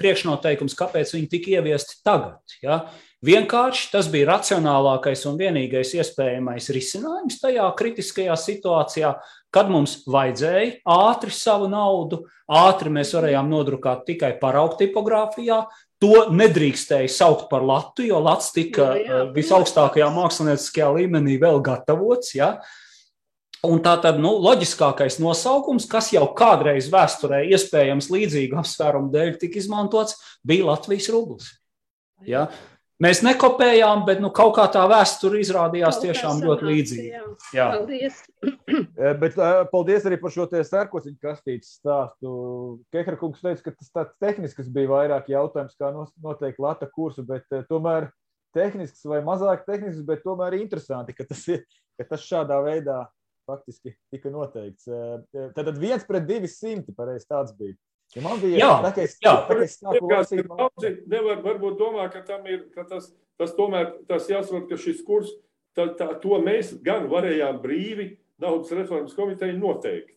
priekšnoteikums, kāpēc viņi tika ieviesti tagad. Ja? Vienkārši tas bija racionālākais un vienīgais iespējamais risinājums tajā kritiskajā situācijā, kad mums vajadzēja ātri savu naudu, ātri mēs varējām nodrukāt tikai paraugu tipogrāfijā. To nedrīkstēja saukt par latu, jo lats tika jā, jā, visaugstākajā mākslinieckajā līmenī vēl gatavots. Ja? Uh, Un tā tad nu, loģiskākais nosaukums, kas jau kādreiz vēsturē, iespējams, līdzīgu apsvērumu dēļ tika izmantots, bija Latvijas rublis. Ja? Mēs nekopējām, bet nu, kaut kā tā vēsture izrādījās kaut tiešām ļoti līdzīga. Jā. Paldies. Eh, bet, uh, paldies arī par šo sērkociņu kastītes stāstu. Kehrakungs teica, ka tas tāds tehnisks bija vairāk jautājums, kā noteikt lata kursu, bet uh, tomēr tehnisks vai mazāk tehnisks, bet tomēr interesanti, ka tas, ir, ka tas šādā veidā faktiski tika noteikts. Tad viens pret divi simti, pareizi tāds bija. Ja man bija jā, tā, ka es, jā. Tā, es sāku lasīt. Daudzi nevar varbūt domā, ka tam ir, ka tas, tas tomēr, tas jāsaprot, ka šis kurs, tā, tā, to mēs gan varējām brīvi naudas reformas komiteja noteikt.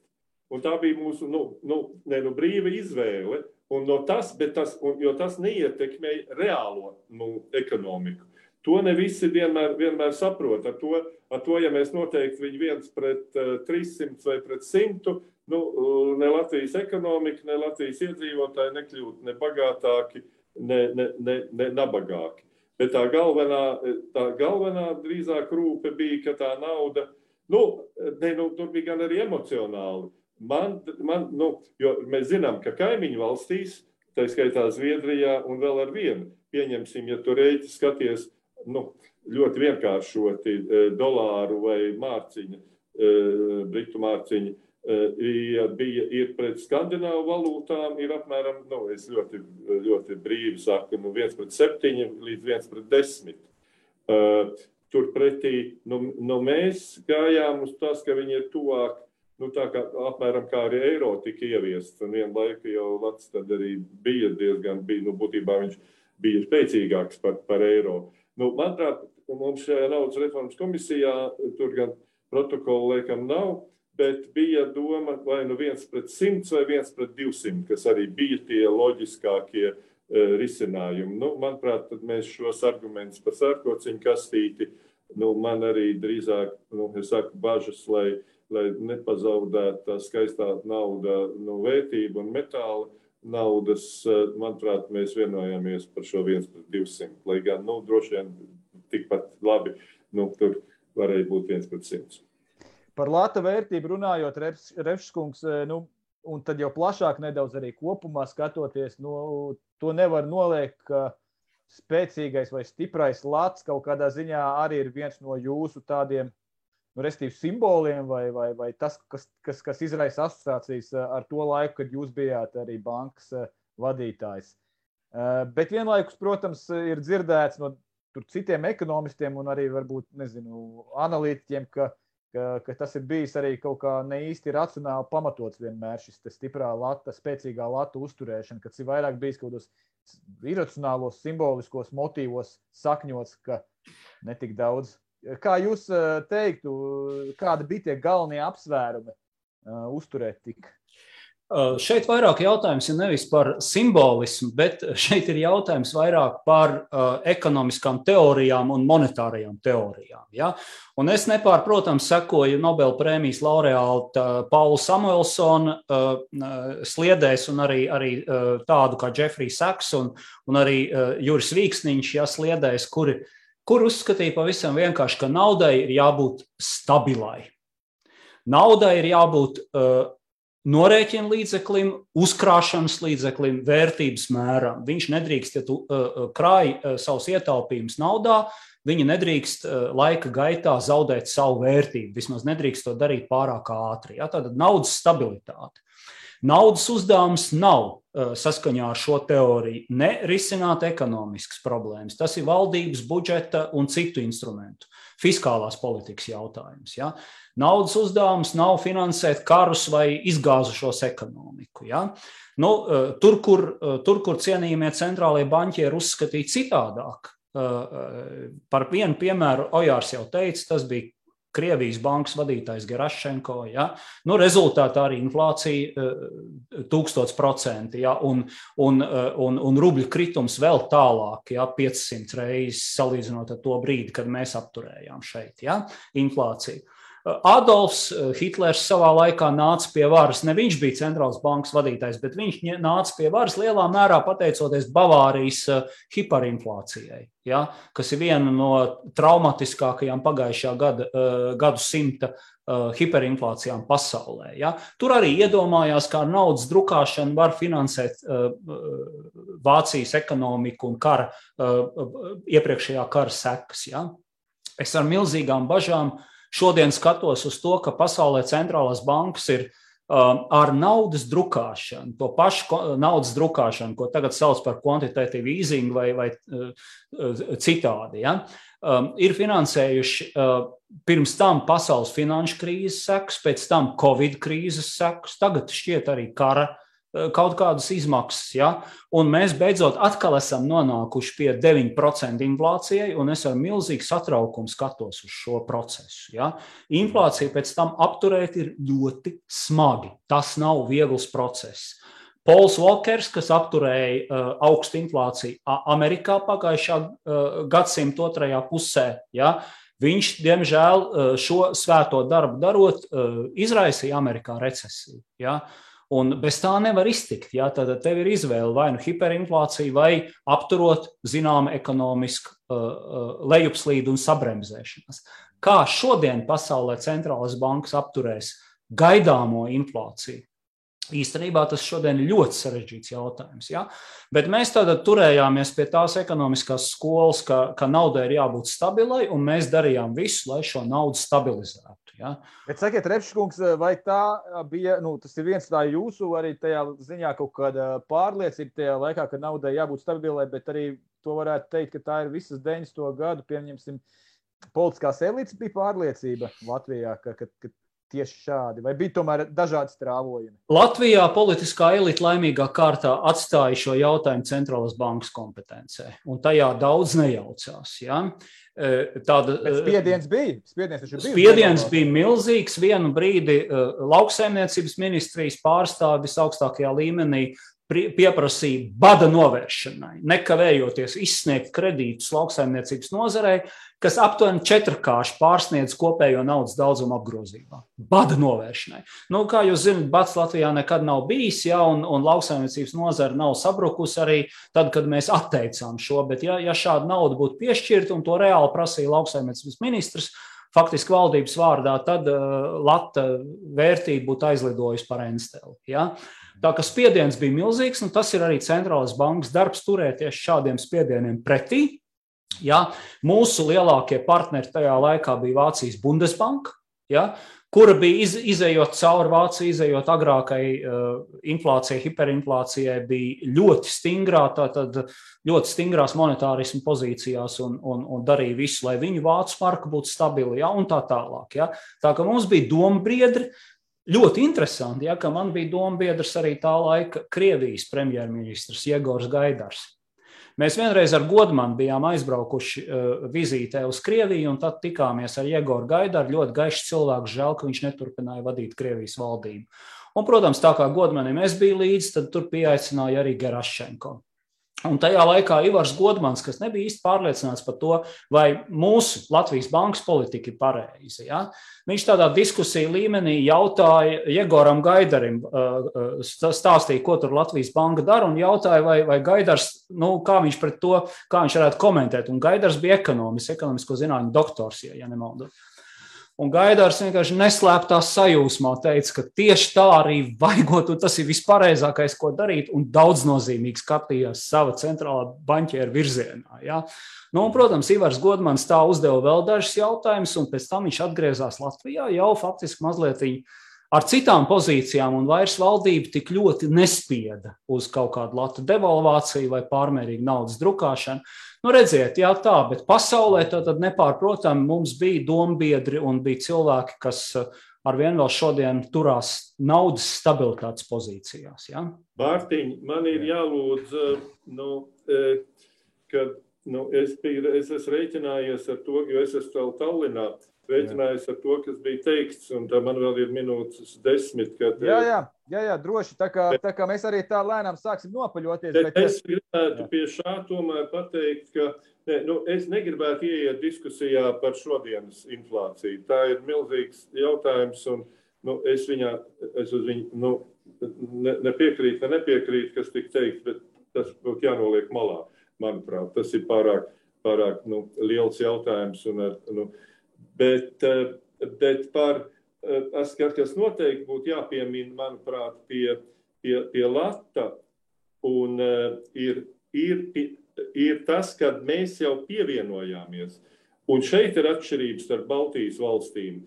Un tā bija mūsu, nu, nu, ne, nu brīva izvēle. Un no tas, bet tas, un, jo tas neietekmēja reālo nu, ekonomiku. To ne visi vienmēr, vienmēr saprot. Ar to, ar to, ja mēs noteikti viņu viens pret uh, eh, 300 vai pret 100, nu, uh, ne Latvijas ekonomika, ne Latvijas iedzīvotāji nekļūtu ne bagātāki, ne, ne, ne, ne nabagāki. Bet tā galvenā, tā galvenā drīzāk rūpe bija, ka tā nauda, nu, ne, nu tur bija gan arī emocionāli. Man, man, nu, jo mēs zinām, ka kaimiņu valstīs, tā skaitā Zviedrijā un vēl ar vienu, pieņemsim, ja tu reiti skaties, nu, ļoti vienkāršoti e, dolāru vai mārciņu, e, britu mārciņu. Ja e, bija ir pret skandināvu valūtām, ir apmēram, nu, es ļoti, ļoti brīvi saku, nu, 1 pret 7 līdz 1 pret 10. Turpretī, nu, nu mēs gājām uz tas, ka viņi ir tuvāk, nu, tā kā apmēram kā arī eiro tika ieviests, un vienu laiku jau Latvijas tad arī bija diezgan, bija, nu, būtībā viņš bija spēcīgāks par, par eiro. Nu, manuprāt, mums šajā naudas reformas komisijā tur gan protokolu liekam nav, bet bija doma vai nu viens pret simts vai viens pret divsimt, kas arī bija tie loģiskākie uh, risinājumi. Nu, manuprāt, mēs šos argumentus par sārkociņu kastīti, nu, man arī drīzāk, nu, es saku, bažas, lai, lai nepazaudētu tā skaistā nauda, nu, vērtību un metālu naudas, eh, manuprāt, mēs vienojāmies par šo 1 pret 200. Lai gan, nu, droši vien tikpat labi, nu, tur varēja būt 1 pret 100. Par lata vērtību runājot, Refskungs, eh, nu, un tad jau plašāk nedaudz arī kopumā skatoties, nu, to nevar noliekt, ka spēcīgais vai stiprais lats kaut kādā ziņā arī ir viens no jūsu tādiem nu, restīvi simboliem, vai, vai, vai tas, kas, kas, kas izraisa asociācijas eh, ar to laiku, kad jūs bijāt arī bankas eh, vadītājs. Eh, bet vienlaikus, protams, ir dzirdēts no citiem ekonomistiem un arī varbūt nezinu, analītiķiem, ka, ka, ka tas ir bijis arī kaut kā ne īsti racionāli pamatots vienmēr šis stiprā lata, spēcīgā lata uzturēšana, kas ir vairāk bijis kaut kādos iracionālos, simboliskos motīvos sakņots, ka netik daudz Kā jūs eh, teiktu, kādi bija tie galvenie apsvērumi uh, uzturēt tik? Uh, šeit vairāk jautājums ir nevis par simbolismu, bet šeit ir jautājums vairāk par ekonomiskām teorijām un monetārajām teorijām. Ja? Un es nepārprotams sekoju Nobel prēmijas laureāta Paula Samuelsona sliedēs un arī, arī tādu kā Jeffrey Sachs un, un arī Juris Vīksniņš ja, sliedēs, kuri uh, kur uzskatīja pavisam vienkārši, ka naudai ir jābūt stabilai. Naudai ir jābūt uh, norēķina līdzeklim, uzkrāšanas līdzeklim, vērtības mēram. Viņš nedrīkst, ja tu uh, uh krāj uh, savus ietaupījumus naudā, viņi nedrīkst uh, laika gaitā zaudēt savu vērtību. Vismaz nedrīkst to darīt pārāk ātri. Ja? Tātad naudas stabilitāte. Naudas uzdevums nav saskaņā ar šo teoriju ne risināt ekonomiskas problēmas. Tas ir valdības budžeta un citu instrumentu, fiskālās politikas jautājums. Ja? Naudas uzdevums nav finansēt karus vai izgāzušos ekonomiku. Ja? Nu, tur, kur, tur, kur cienījamie centrālie banķieri uzskatīja citādāk, par vienu piemēru Ojārs jau teica, tas bija Krievijas bankas vadītājs Gerašenko. Ja? Nu, rezultātā arī inflācija tūkstots procenti ja? un, un, un, un rubļu kritums vēl tālāk, ja? 500 reizes salīdzinot ar to brīdi, kad mēs apturējām šeit ja? inflāciju. Adolfs eh, Hitlers savā laikā nāca pie varas. Ne viņš bija centrālās bankas vadītājs, bet viņš nāca pie varas lielā mērā pateicoties Bavārijas eh, hiperinflācijai, ja, kas ir viena no traumatiskākajām pagājušā gada, eh, gadu simta hiperinflācijām pasaulē. Ja. Tur arī iedomājās, kā naudas drukāšanu var finansēt Vācijas ekonomiku un kara, iepriekšējā kara sekas. Ja. Es ar milzīgām bažām uh, Šodien skatos uz to, ka pasaulē centrālās bankas ir um, ar naudas drukāšanu, to pašu naudas drukāšanu, ko tagad sauc par kvantitatīvu easing vai, vai uh, citādi, ja, um, ir finansējuši uh, pirms tam pasaules finanšu krīzes sekas, pēc tam Covid krīzes sekas, tagad šķiet arī kara kaut kādas izmaksas. Ja? Un mēs beidzot atkal esam nonākuši pie 9% inflācijai, un es ar milzīgu satraukumu skatos uz šo procesu. Ja? Inflācija pēc tam apturēt ir ļoti smagi. Tas nav viegls process. Pols Walkers, kas apturēja uh, augstu inflāciju Amerikā pagājušā uh, gadsimta otrajā pusē, ja, viņš, diemžēl, uh, šo svēto darbu darot, uh, izraisīja Amerikā recesiju. Ja. Uh, Un bez tā nevar iztikt. Ja? Tad tev ir izvēle vai nu hiperinflācija, vai apturot zināmu ekonomisku uh, uh, lejupslīdu un sabremzēšanos. Kā šodien pasaulē centrālās bankas apturēs gaidāmo inflāciju? Īstenībā tas šodien ir ļoti sarežģīts jautājums. Ja? Bet mēs tādā turējāmies pie tās ekonomiskās skolas, ka, ka naudai ir jābūt stabilai, un mēs darījām visu, lai šo naudu stabilizētu. Ja? Bet sakiet, Repškungs, vai tā bija, nu, tas ir viens tā jūsu arī tajā ziņā kaut kāda pārliecība tajā laikā, ka naudai jābūt stabilai, bet arī to varētu teikt, ka tā ir visas 90. gadu, pieņemsim, politiskās elites bija pārliecība Latvijā, ka, ka, ka tieši šādi, vai bija tomēr dažādi strāvojumi? Latvijā politiskā elite laimīgā kārtā atstāja šo jautājumu centrālās bankas kompetencē, un tajā daudz nejaucās. Ja? Tāda, Bet spiediens bija. Spiediens, bija, spiediens bija milzīgs. Vienu brīdi lauksaimniecības ministrijas pārstāvis augstākajā līmenī pieprasīja bada novēršanai, nekavējoties izsniegt kredītus lauksaimniecības nozarei, kas aptuveni četrkārši pārsniedz kopējo naudas daudzumu apgrozībā. Bada novēršanai. Nu, kā jūs zināt, bats Latvijā nekad nav bijis, ja, un, un lauksaimniecības nozara nav sabrukusi arī tad, kad mēs atteicām šo. Bet, ja, ja šāda nauda būtu piešķirta un to reāli prasīja lauksaimniecības ministrs, faktiski valdības vārdā, tad uh, lata vērtība būtu aizlidojusi par Ensteli. Ja? Tā kā spiediens bija milzīgs, un tas ir arī centrālās bankas darbs turēties šādiem spiedieniem pretī. Ja? Mūsu lielākie partneri tajā laikā bija Vācijas Bundesbanka, ja? kura bija iz, izējot cauri Vācijai, izējot agrākai uh, inflācijai, hiperinflācijai, bija ļoti stingrā, tātad ļoti stingrās monetārismu pozīcijās un, un, un darīja visu, lai viņu vācu marka būtu stabila, ja? un tā tālāk. Ja? Tā kā mums bija dombriedri, Ļoti interesanti, ja, ka man bija dombiedrs arī tā laika Krievijas premjerministrs Jegors Gaidars. Mēs vienreiz ar Godmanu bijām aizbraukuši uh, vizītē uz Krieviju, un tad tikāmies ar Jegoru Gaidaru. Ļoti gaišs cilvēks, žēl, ka viņš neturpināja vadīt Krievijas valdību. Un, protams, tā kā Godmanim es biju līdzi, tad tur pieaicināja arī Gerašenko. Un tajā laikā Ivars Godmans, kas nebija īsti pārliecināts par to, vai mūsu Latvijas bankas politika ir pareiza, ja? Viņš tādā diskusiju līmenī jautāja Jegoram Gaidarim, uh, uh, stāstīja, ko tur Latvijas banka dara, un jautāja, vai, vai Gaidars, nu, kā viņš pret to, kā viņš varētu komentēt. Un Gaidars bija ekonomists, ekonomisko zinātņu doktors, ja, ja nemaldos. Un Gaidārs vienkārši neslēptā sajūsmā teica, ka tieši tā arī vajagot, un tas ir vispareizākais, ko darīt, un daudznozīmīgi skatījās sava centrālā banķiera virzienā. Ja? Nu, un, protams, Ivars Godmans tā uzdeva vēl dažus jautājumus, un pēc tam viņš atgriezās Latvijā jau faktiski mazliet ar citām pozīcijām, un vairs valdība tik ļoti nespieda uz kaut kādu latu devalvāciju vai pārmērīgu naudas drukāšanu. Nu, redziet, jā, tā, bet pasaulē tad nepārprotami mums bija dombiedri un bija cilvēki, kas uh, arvien vēl šodien turās naudas stabilitātes pozīcijās. Ja? Mārtiņ, man ir jālūdz, nu, kad nu, es, biju, es esmu rēķinājies ar to, jo es esmu vēl Tallinā, rēķinājos ar to, kas bija teikts, un tā man vēl ir minūtes desmit. Kad, jā, jā, jā, jā, droši. Tā kā, tā kā mēs arī tā lēnām sāksim nopaļoties. Bet, bet es gribētu jā. pie šā tomēr pateikt, ka ne, nu, es negribētu ieiet diskusijā par šodienas inflāciju. Tā ir milzīgs jautājums, un nu, es, viņā, es uz viņu nu, ne, nepiekrītu, ne nepiekrītu, kas tika teikts, bet tas būtu jānoliek malā. Manuprāt, tas ir pārāk, pārāk nu, liels jautājums. Un, nu, Bet, eh, bet par tas, eh, kas noteikti būtu jāpiemina, manuprāt, pie, pie, pie Lata, un eh, ir, ir, ir tas, ka mēs jau pievienojāmies. Un šeit ir atšķirības starp Baltijas valstīm,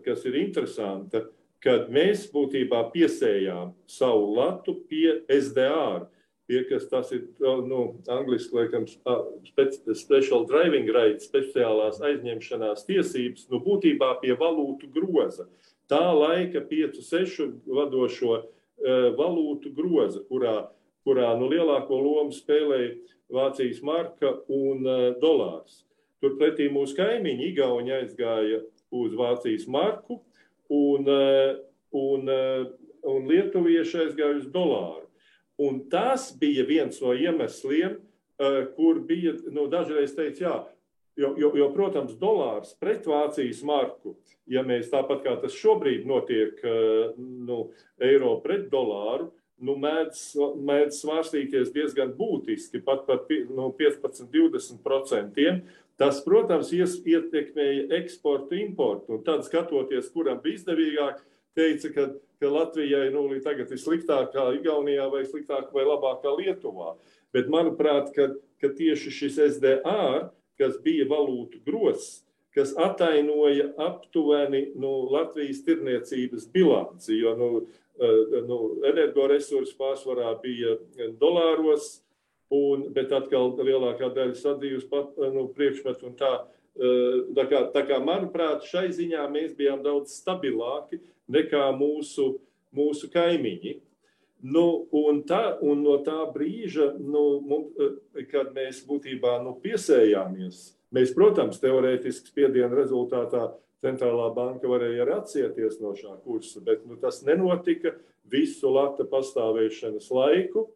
kas ir interesanta, kad mēs būtībā piesējām savu latu pie SDR, Tie, kas tas ir, nu, angliski, laikam, special driving rights, speciālās aizņemšanās tiesības, nu, būtībā pie valūtu groza. Tā laika 5-6 vadošo uh, valūtu groza, kurā, kurā nu, lielāko lomu spēlēja Vācijas marka un uh, dolārs. Turpretī mūsu kaimiņi Igauni aizgāja uz Vācijas marku un, uh, un, un Lietuvieši aizgāja uz dolāru. Un tas bija viens no iemesliem, eh, kur bija nu, dažreiz teikt, jā, jo, jo, jo, protams, dolārs pret Vācijas marku, ja mēs tāpat kā tas šobrīd notiek, eh, nu, eiro pret dolāru, nu, mēdz, mēdz svārstīties diezgan būtiski, pat par nu, 15-20%. Tas, protams, ietekmēja eksportu, importu. Un tad, skatoties, kuram bija izdevīgāk, teica, ka ka Latvijai nu, tagad ir sliktāk kā Igaunijā, vai sliktāk vai labāk kā Lietuvā. Bet manuprāt, ka, ka tieši šis SDR, kas bija valūtu grozs, kas atainoja aptuveni nu, Latvijas tirniecības bilanci, jo nu, eh, nu, energoresursi pārsvarā bija dolāros, un, bet atkal lielākā daļa sadzīves pat, nu, priekšmetu un tā. Eh, tā kā, tā kā, manuprāt, šai ziņā mēs bijām daudz stabilāki, nekā mūsu, mūsu kaimiņi. Nu, un, tā, un no tā brīža, nu, mums, eh, kad mēs būtībā nu, piesējāmies, mēs, protams, teorētiski spiediena rezultātā centrālā banka varēja arī atsieties no šā kursa, bet nu, tas nenotika visu lata pastāvēšanas laiku.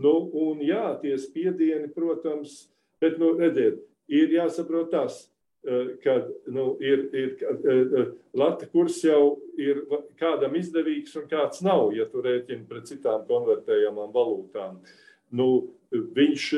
Nu, un jā, tie spiedieni, protams, bet, nu, redziet, ir jāsaprot tas, kad nu, ir, ir eh, eh, lata kurs jau ir kādam izdevīgs un kāds nav, ja tu rēķini pret citām konvertējamām valūtām. Nu, viņš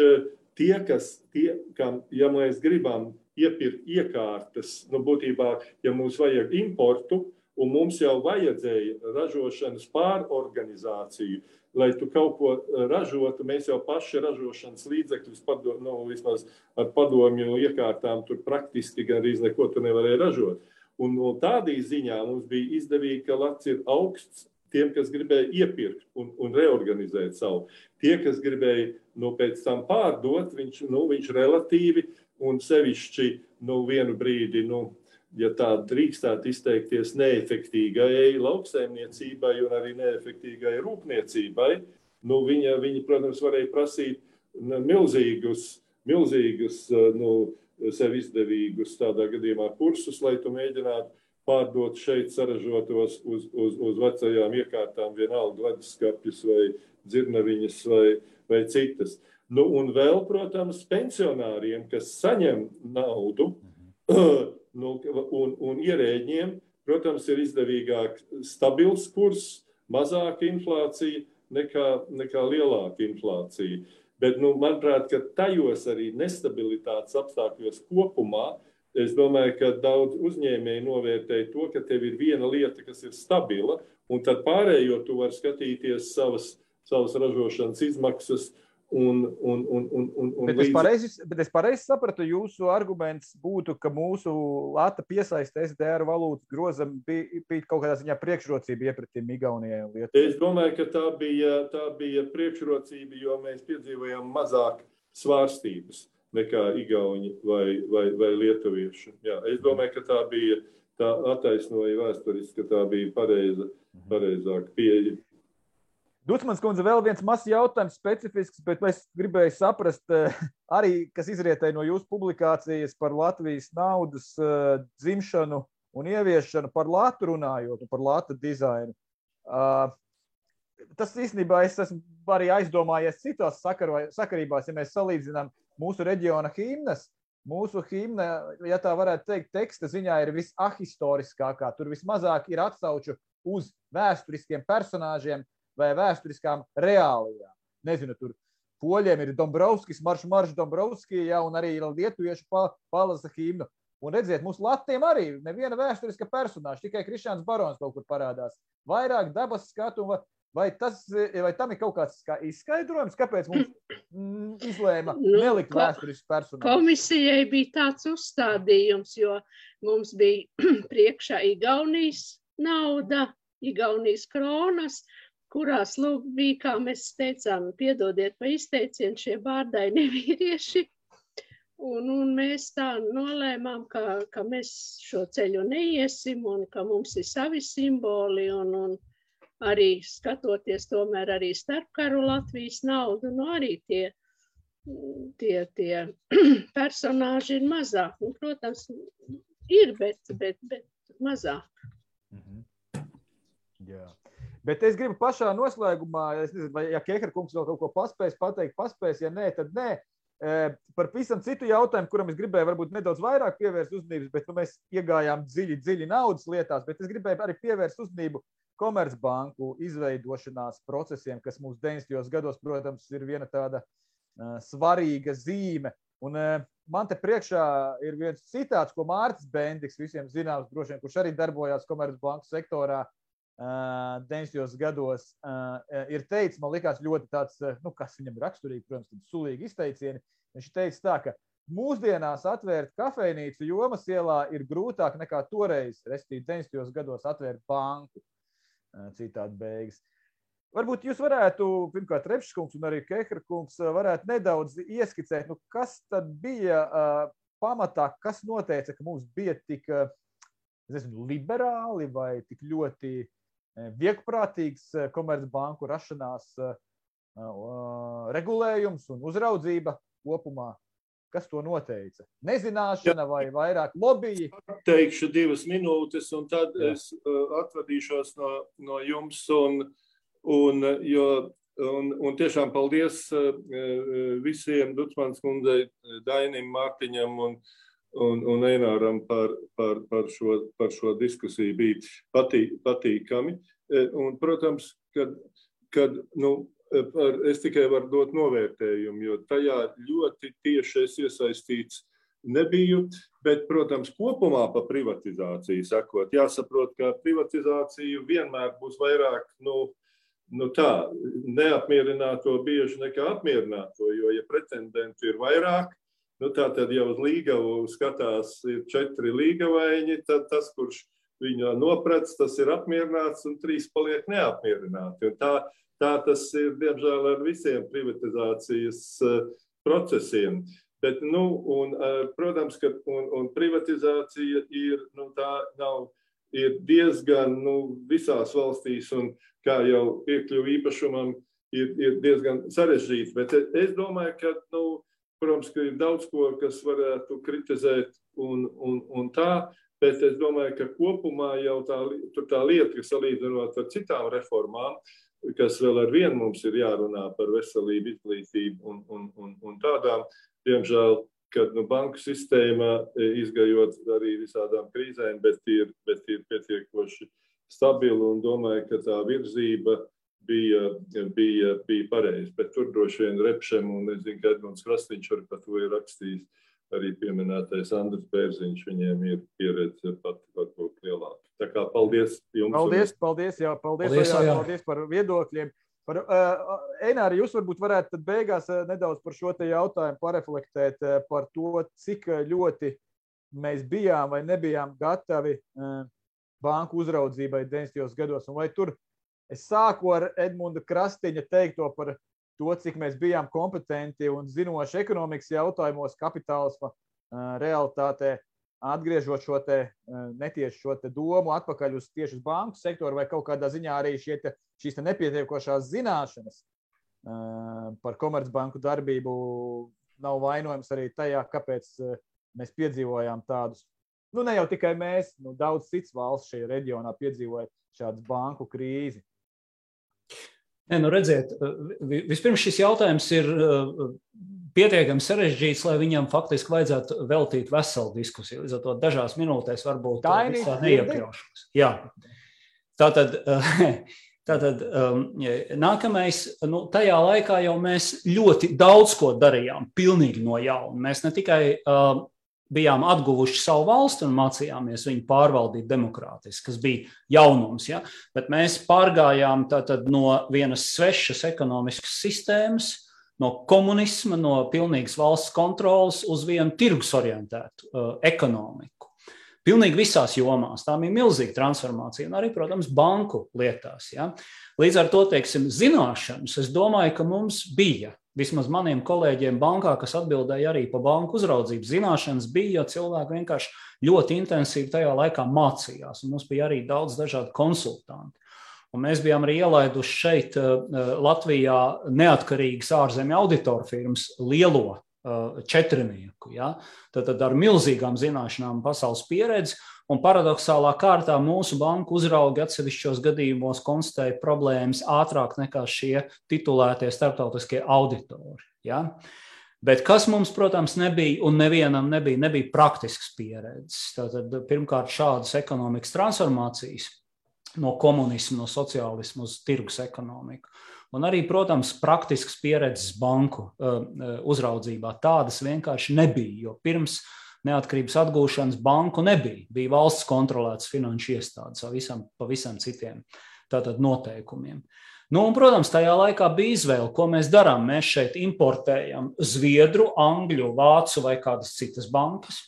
tie, kas, tie, kam, ja mēs gribam iepirkt iekārtas, nu, būtībā, ja mums vajag importu, un mums jau vajadzēja ražošanas pārorganizāciju, lai tu kaut ko eh, ražotu, mēs jau paši ražošanas līdzekļus, pado, nu, vismaz ar padomju iekārtām, tur praktiski gan arī neko tu nevarēji ražot. Un no tādā ziņā mums bija izdevīgi, ka lats ir augsts tiem, kas gribēja iepirkt un, un reorganizēt savu. Tie, kas gribēja nu, pēc tam pārdot, viņš, nu, viņš relatīvi un sevišķi nu, vienu brīdi nu, ja tā drīkstētu izteikties, neefektīgai lauksaimniecībai un arī neefektīgai rūpniecībai, nu, viņa, viņa, protams, varēja prasīt milzīgus, milzīgus nu, sev izdevīgus tādā gadījumā kursus, lai tu mēģinātu pārdot šeit saražotos uz, uz, uz vecajām iekārtām, vienalga leduskapjus vai dzirnaviņas vai, vai citas. Nu, un vēl, protams, pensionāriem, kas saņem naudu, nu, un, un ierēģiem, protams, ir izdevīgāk stabils kurs, mazāka inflācija nekā, nekā lielāka inflācija. Bet, nu, manuprāt, tajos arī nestabilitātes apstākļos kopumā, es domāju, ka daudz uzņēmēji novērtēja to, ka tev ir viena lieta, kas ir stabila, un tad pārējo tu vari skatīties savas, savas ražošanas izmaksas, Un, un, un, un, un, un bet, līdz... es pareizi, bet es pareizi sapratu, jūsu arguments būtu, ka mūsu lata piesaiste SDR valūtas grozam bija, bija kaut kādā ziņā priekšrocība iepratīm Igaunijai un Lietuvai. Es domāju, ka tā bija, tā bija priekšrocība, jo mēs piedzīvojām mazāk svārstības nekā Igauni vai, vai, vai Lietuvieši. Jā, es domāju, ka tā bija, tā attaisnoja vēsturiski, ka tā bija pareiza, mhm. pareizāka pieeja. Dusmans kundze, vēl viens mazs jautājums, specifisks, bet es gribēju saprast, eh, arī kas izrietēja no jūsu publikācijas par Latvijas naudas uh, dzimšanu un ieviešanu, par latu runājot, par latu dizainu. Uh, tas īstenībā es esmu arī aizdomājies citās sakarībās, ja mēs salīdzinām mūsu reģiona himnas. Mūsu himna, ja tā varētu teikt, teksta ziņā ir visahistoriskākā. Tur vismazāk ir atsauču uz vēsturiskiem personāžiem vai vēsturiskām reālijām. Nezinu, tur poļiem ir Dombrovskis, Marš Marš Dombrovskis, ja, un arī lietuviešu palasa himnu. Un redziet, mūsu latiem arī neviena vēsturiska personāža, tikai Krišāns Barons kaut kur parādās. Vairāk dabas skatu Vai, tas, vai tam ir kaut kāds kā izskaidrojums, kāpēc mums mm, izlēma nu, nelikt vēsturisku personāžu? Komisijai bija tāds uzstādījums, jo mums bija priekšā Igaunijas nauda, Igaunijas kronas, kurās lūk, bija, kā mēs teicām, piedodiet pa izteicienu šie bārdaini vīrieši. Un, un mēs tā nolēmām, ka, ka mēs šo ceļu neiesim un ka mums ir savi simboli. Un, un, arī skatoties tomēr arī starpkaru Latvijas naudu, nu arī tie, tie, tie personāži ir mazāk. Un, protams, ir, bet, bet, bet mazāk. Mm -hmm. Jā. Bet es gribu pašā noslēgumā, nezinu, vai ja Keharkungs vēl kaut ko paspēs pateikt, paspēs, ja nē, tad nē. Par pavisam citu jautājumu, kuram es gribēju varbūt nedaudz vairāk pievērst uzmanību, bet nu, mēs iegājām dziļi, dziļi naudas lietās, bet es gribēju arī pievērst uzmanību komercbanku izveidošanās procesiem, kas mums 90. gados, protams, ir viena tāda uh, svarīga zīme. Un, uh, man te priekšā ir viens citāts, ko Mārcis Bendiks, visiem zināms, droši vien, kurš arī darbojās komercbanku sektorā uh, 90. gados, uh, ir teicis, man liekas, ļoti tāds, uh, nu, kas viņam raksturīgi, protams, sulīgi izteicieni. Viņš teica tā, ka Mūsdienās atvērt kafejnīcu jomas ielā ir grūtāk nekā toreiz, respektīvi, 90. gados atvērt banku citādi beigas. Varbūt jūs varētu, pirmkārt, Repškungs un arī Kehrkungs, varētu nedaudz ieskicēt, nu, kas tad bija uh, pamatā, kas noteica, ka mums bija tik nezinu, liberāli vai tik ļoti viegprātīgs komercbanku rašanās uh, regulējums un uzraudzība kopumā. Kas to noteica? Nezināšana vai vairāk lobby? Teikšu divas minūtes, un tad Jā. es atvadīšos no, no jums. Un, un, jo, un, un tiešām paldies visiem Dutsmans kundzei, Dainim, Mārtiņam un, un, un Eināram par, par, par, šo, par šo diskusiju. Bija patī, patīkami. Un, protams, kad, kad nu, par, es tikai varu dot novērtējumu, jo tajā ļoti tieši es iesaistīts nebiju. Bet, protams, kopumā par privatizāciju sakot, jāsaprot, ka privatizācija vienmēr būs vairāk nu, nu tā, neapmierināto bieži nekā apmierināto. Jo, ja pretendentu ir vairāk, nu tā tad jau uz līgavu skatās ir četri līgavaiņi, tad tas, kurš viņu noprec, tas ir apmierināts un trīs paliek neapmierināti. Un tā, Tā tas ir, diemžēl, ar visiem privatizācijas eh, procesiem. Bet, nu, un, eh, protams, ka un, un privatizācija ir, nu, nav, ir diezgan nu, visās valstīs, un kā jau piekļuva īpašumam, ir, ir diezgan sarežģīta. Bet es domāju, ka, nu, protams, ka ir daudz ko, kas varētu kritizēt un, un, un tā, bet es domāju, ka kopumā jau tā, tā lieta, kas salīdzinot ar citām reformām, kas vēl ar vienu mums ir jārunā par veselību, izglītību un, un, un, un tādām. Diemžēl, kad nu, banku sistēma e, izgājot arī visādām krīzēm, bet ir, bet ir pietiekoši stabila un domāju, ka tā virzība bija, bija, bija pareiza. Bet tur droši vien repšiem un es zinu, ka Edmunds Krastīņš arī par to ir rakstījis. Arī pieminētais Andris Bērziņš, viņiem ir pieredze pat varbūt lielāka. Tā kā paldies jums. Paldies, paldies, jā, paldies, paldies, jā, jā. paldies par viedokļiem. Par, uh, Enāri, jūs varbūt varētu tad beigās uh, nedaudz par šo te jautājumu pareflektēt uh, par to, cik ļoti mēs bijām vai nebijām gatavi uh, banku uzraudzībai 90. gados. Un vai tur es sāku ar Edmunda Krastiņa teikto par to, cik mēs bijām kompetenti un zinoši ekonomikas jautājumos, kapitālisma realitātē. atgriežot šo te, netieši šo te domu atpakaļ uz tieši uz banku sektoru, vai kaut kādā ziņā arī šie te, šīs te nepietiekošās zināšanas par komercbanku darbību nav vainojams arī tajā, kāpēc mēs piedzīvojām tādus. Nu, ne jau tikai mēs, nu, daudz cits valsts šajā reģionā piedzīvoja šādu banku krīzi. Nē, nu redziet, vispirms šis jautājums ir pietiekami sarežģīts, lai viņam faktiski vajadzētu veltīt veselu diskusiju. Līdz ar to dažās minūtēs varbūt tā neiekļaušos. Jā. Tātad, tātad um, nākamais, nu, tajā laikā jau mēs ļoti daudz ko darījām, pilnīgi no jauna. Mēs ne tikai um, bijām atguvuši savu valsti un mācījāmies viņu pārvaldīt demokrātiski, kas bija jaunums. Ja? Bet mēs pārgājām no vienas svešas ekonomiskas sistēmas no komunisma, no pilnīgas valsts kontrolas uz vienu tirgus orientētu uh, ekonomiku. Pilnīgi visās jomās. Tā bija milzīga transformācija, un arī, protams, banku lietās. Ja? Līdz ar to, teiksim, zināšanas, es domāju, ka mums bija. Vismaz maniem kolēģiem bankā, kas atbildēja arī par banku uzraudzību, zināšanas bija, jo cilvēki vienkārši ļoti intensīvi tajā laikā mācījās. Mums bija arī daudz dažādu konsultantu. Un mēs bijām arī ielaiduši šeit, eh, eh, Latvijā, neatkarīgas ārzemju auditoru firmas lielo eh, četrnieku. Ja? Tad, tad ar milzīgām zināšanām, pasaules pieredzi. Un paradoxālā kārtā mūsu banku uzraugi atsevišķos gadījumos konstatēja problēmas ātrāk nekā šie titulētie starptautiskie auditori. Ja? Bet kas mums, protams, nebija, un nevienam nebija, nebija praktisks pieredzes. Tātad, pirmkārt, šādas ekonomikas transformācijas no komunisma, no sociālisma uz tirgus ekonomiku. Un arī, protams, praktisks pieredzes banku uh, uh, uzraudzībā tādas vienkārši nebija. Jo pirms neatkarības atgūšanas banku nebija. Bija valsts kontrolētas finanšu iestādes ar visam, pavisam citiem tātad, noteikumiem. Nu, un, protams, tajā laikā bija izvēle, ko mēs darām. Mēs šeit importējam zviedru, angļu, vācu vai kādas citas bankas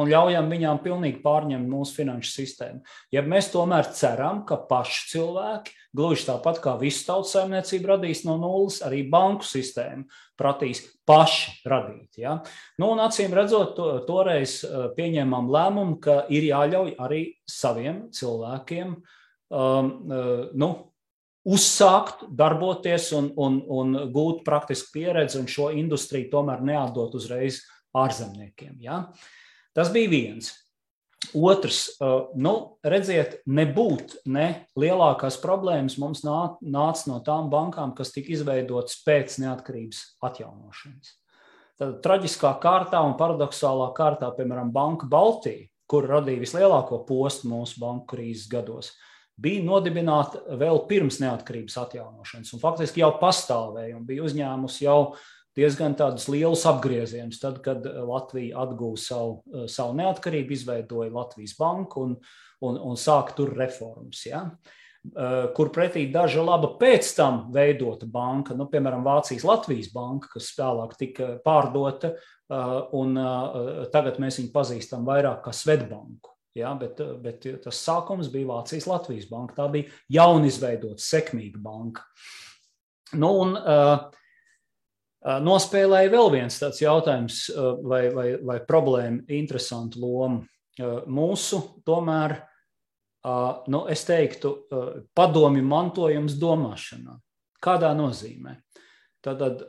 un ļaujam viņām pilnīgi pārņemt mūsu finanšu sistēmu. Ja mēs tomēr ceram, ka paši cilvēki, gluži tāpat kā visu tautsājumniecību radīs no nulles, arī banku sistēmu prasīs paši radīt. Ja? Nu, un acīm redzot, to, toreiz uh, pieņēmām lēmumu, ka ir jāļauj arī saviem cilvēkiem um, uh, nu, uzsākt, darboties un, un, un gūt praktisku pieredzi, un šo industriju tomēr neatdot uzreiz ārzemniekiem. Ja? Uh, Tas bija viens. Otrs, uh, nu, redziet, nebūt ne lielākās problēmas mums nāca no tām bankām, kas tika izveidotas pēc neatkarības atjaunošanas. Tad traģiskā kārtā un paradoxālā kārtā, piemēram, Banka Baltija, kur radīja vislielāko postu mūsu banku krīzes gados, bija nodibināta vēl pirms neatkarības atjaunošanas un faktiski jau pastāvēja un bija uzņēmusi jau diezgan tādus lielus apgriezienus. Tad, kad eh, Latvija atguva savu, eh, savu neatkarību, izveidoja Latvijas banku un, un, un sāka tur reformas. Ja? Eh, kur pretī daža laba pēc tam veidota banka, nu, piemēram, Vācijas Latvijas banka, kas vēlāk tika pārdota, un tagad mēs viņu pazīstam vairāk kā Svetbanku. Ja, bet, bet tas sākums bija Vācijas Latvijas banka. Tā bija jaunizveidota, sekmīga banka. Nu, un, uh, Nospēlēja vēl viens tāds jautājums vai, vai, vai problēma, interesantu lomu. Mūsu tomēr, nu, es teiktu, padomju mantojums domāšanā. Kādā nozīmē? Tātad,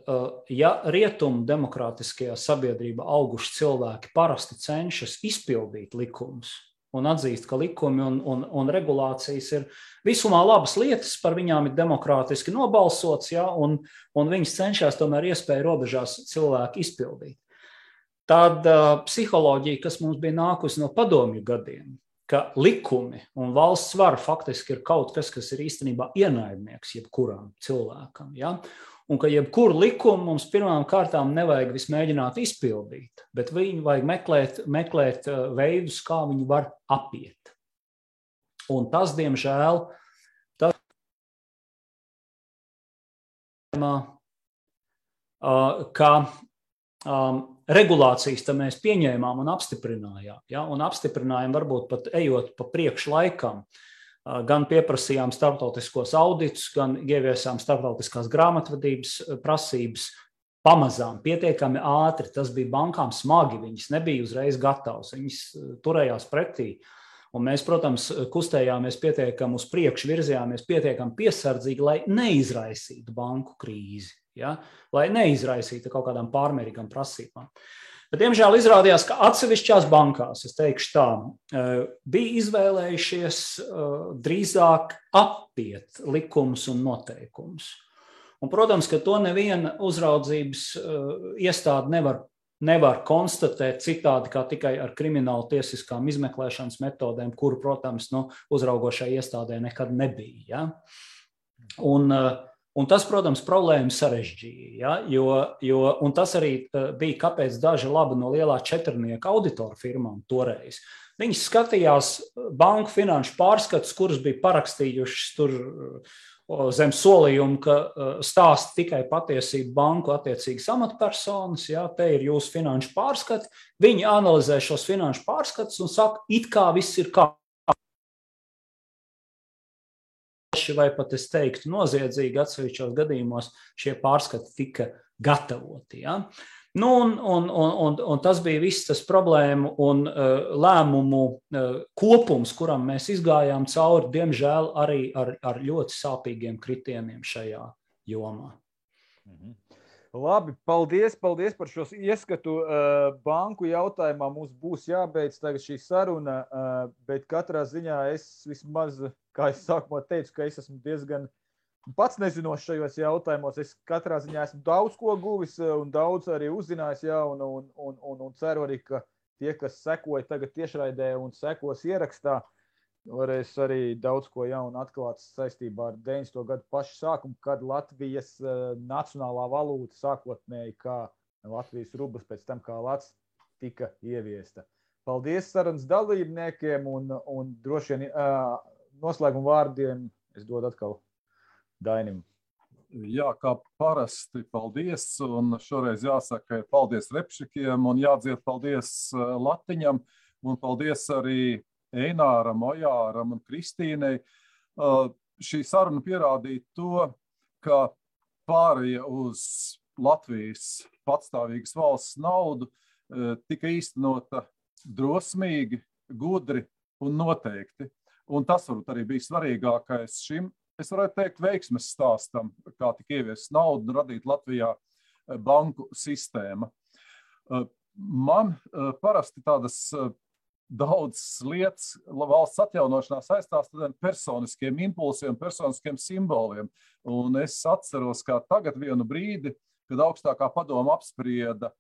ja rietumu demokrātiskajā sabiedrībā auguši cilvēki parasti cenšas izpildīt likumus, un atzīst, ka likumi un, un, un regulācijas ir visumā labas lietas, par viņām ir demokrātiski nobalsots, ja, un, un viņas cenšas tomēr iespēju robežās cilvēki izpildīt. Tāda psiholoģija, kas mums bija nākusi no padomju gadiem, ka likumi un valsts vara faktiski ir kaut kas, kas ir īstenībā ienaidnieks jebkuram cilvēkam. Ja? Un ka jebkuru likumu mums pirmām kārtām nevajag vismēģināt izpildīt, bet viņu vajag meklēt, meklēt uh, veidus, kā viņu var apiet. Un tas, diemžēl, tas, uh, ka um, regulācijas mēs pieņēmām un apstiprinājām. Ja? Un apstiprinājām varbūt pat ejot pa priekšu laikam. Uh, gan pieprasījām starptautiskos auditus, gan ieviesām starptautiskās grāmatvedības prasības. pamazām, pietiekami ātri. Tas bija bankām smagi. Viņas nebija uzreiz gatavas. Viņas turējās pretī. Un mēs, protams, kustējāmies pietiekami uz priekšu, virzījāmies pietiekami piesardzīgi, lai neizraisītu banku krīzi, ja? lai neizraisītu kaut kādām pārmērīgām prasībām. Bet, diemžēl, izrādījās, ka atsevišķās bankās, es teikšu tā, eh, bija izvēlējušies eh, drīzāk apiet likumus un noteikumus. Un, protams, ka to neviena uzraudzības uh, iestāde nevar, nevar konstatēt citādi kā tikai ar kriminālu tiesiskām izmeklēšanas metodēm, kuru, protams, nu, uzraugošai iestādē nekad nebija. Ja? Un, uh, Un tas, protams, problēmu sarežģīja. Ja? Jo, jo, tas arī uh, bija, kāpēc daži labi no lielā četrnieka auditoru firmām toreiz. Viņi skatījās banku finanšu pārskatus, kurus bija parakstījušas tur zem solījuma, ka stāsta tikai patiesību banku attiecīgas amatpersonas. Jā, te ir jūsu finanšu pārskati. Viņi analizē šos finanšu pārskatus un saka, it kā viss ir kā. Vai pat es teiktu, noziedzīgi atsevišķos gadījumos šie pārskati tika gatavoti. Ja? Nu, un, un, un, un, un tas bija viss tas problēmu un uh, lēmumu uh, kopums, kuram mēs izgājām cauri, diemžēl arī ar, ar ļoti sāpīgiem kritieniem šajā jomā. Mhm. Labi, paldies, paldies par šo ieskatu. Uh, banku jautājumā mums būs jābeidz šī saruna, uh, bet katrā ziņā es vismaz, kā es sākumā teicu, ka es esmu diezgan uh, pats nezinošs šajos jautājumos. Es katrā ziņā esmu daudz ko guvis eh, un daudz arī uzzinājis jaunu, un, un, un, un ceru arī, ka tie, kas sekoja tagad tiešraidē un sekos ierakstā, varēs arī daudz ko jaunu atklāt saistībā ar 90. gadu pašu sākumu, kad Latvijas uh, nacionālā valūta sākotnēji kā Latvijas rublis pēc tam kā Latvijas tika ieviesta. Paldies sarunas dalībniekiem un, un droši vien uh, noslēguma vārdiem es dodu atkal Dainim. Jā, kā parasti, paldies. Un šoreiz jāsaka, ir paldies Repšikiem un jādzied paldies eh, Latiņam un paldies arī Eināram, Ojāram un Kristīnei. Eh, šī saruna pierādīja to, ka pārēja uz Latvijas patstāvīgas valsts naudu eh, tika īstenota drosmīgi, gudri un noteikti. Un tas varbūt arī bija svarīgākais šim es varētu teikt, veiksmes stāstam, kā tika ieviesta nauda un radīta Latvijā eh, banku sistēma. Man parasti tādas daudzas lietas valsts atjaunošanā saistās ar personiskiem impulsiem, personiskiem simboliem. Un es atceros, kā tagad vienu brīdi, kad augstākā padoma apsprieda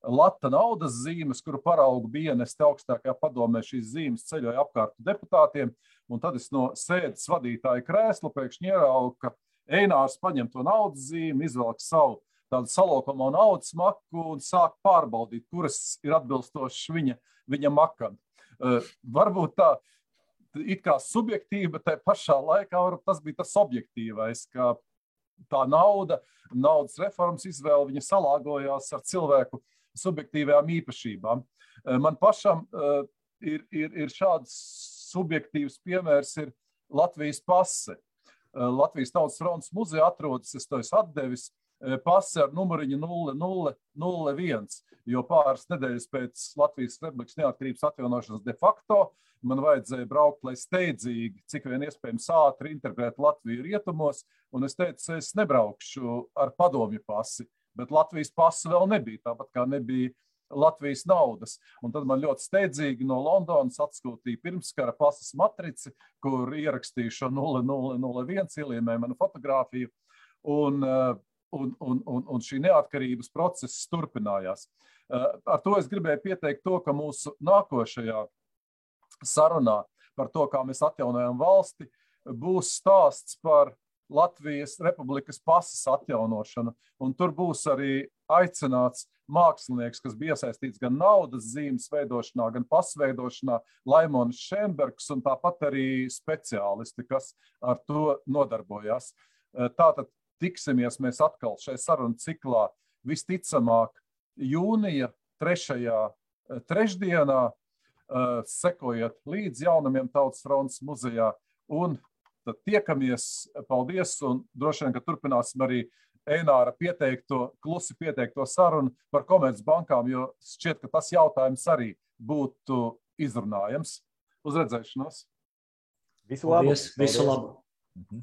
Lata naudas zīmes, kuru paraugu bija ienesta augstākajā padomē, šīs zīmes ceļoja apkārt deputātiem. Un tad es no sēdes vadītāja krēsla pēkšņi ieraugu, ka Einārs paņem to naudas zīmi, izvelk savu tādu salokamo naudas maku un sāk pārbaudīt, kuras ir atbilstošas viņa, viņa makam. Uh, varbūt tā it kā subjektīva, bet tajā pašā laikā tas bija tas objektīvais, ka tā nauda, naudas reformas izvēle, viņa salāgojās ar cilvēku subjektīvajām īpašībām. Uh, man pašam uh, ir, ir, ir šāds subjektīvs piemērs ir Latvijas pase. Eh, Latvijas Tautas fronts muzejā atrodas, es to esmu atdevis, eh, pase ar numuriņu 0001, jo pāris nedēļas pēc Latvijas Republikas neatkarības atjaunošanas de facto man vajadzēja braukt, lai steidzīgi, cik vien iespējams ātri interpretētu Latviju rietumos, un es teicu, es nebraukšu ar padomju pasi, bet Latvijas pasi vēl nebija, tāpat kā nebija Latvijas naudas. Un tad man ļoti steidzīgi no Londonas atsūtīja pirmskara pasas matrici, kur ierakstīju šo 0001, ielīmēju manu fotografiju. Un, eh, un, un, un, un šī neatkarības process turpinājās. Eh, ar to es gribēju pieteikt to, ka mūsu nākošajā sarunā par to, kā mēs atjaunojam valsti, būs stāsts par Latvijas Republikas pasas atjaunošanu. Un tur būs arī aicināts mākslinieks, kas bija iesaistīts gan naudas zīmes veidošanā, gan pasveidošanā, Laimons Šembergs un tāpat arī speciālisti, kas ar to nodarbojās. Eh, tātad tiksimies mēs atkal šai sarunu ciklā visticamāk jūnija trešajā eh, trešdienā, eh, sekojot līdz jaunamiem Tautas fronts muzejā un tad tiekamies. Paldies! Un droši vien, ka turpināsim arī Eināra pieteikto, klusi pieteikto sarunu par komercbankām, jo šķiet, ka tas jautājums arī būtu izrunājams. Uz redzēšanos! Visu labu! Paldies, visu labu. Mhm.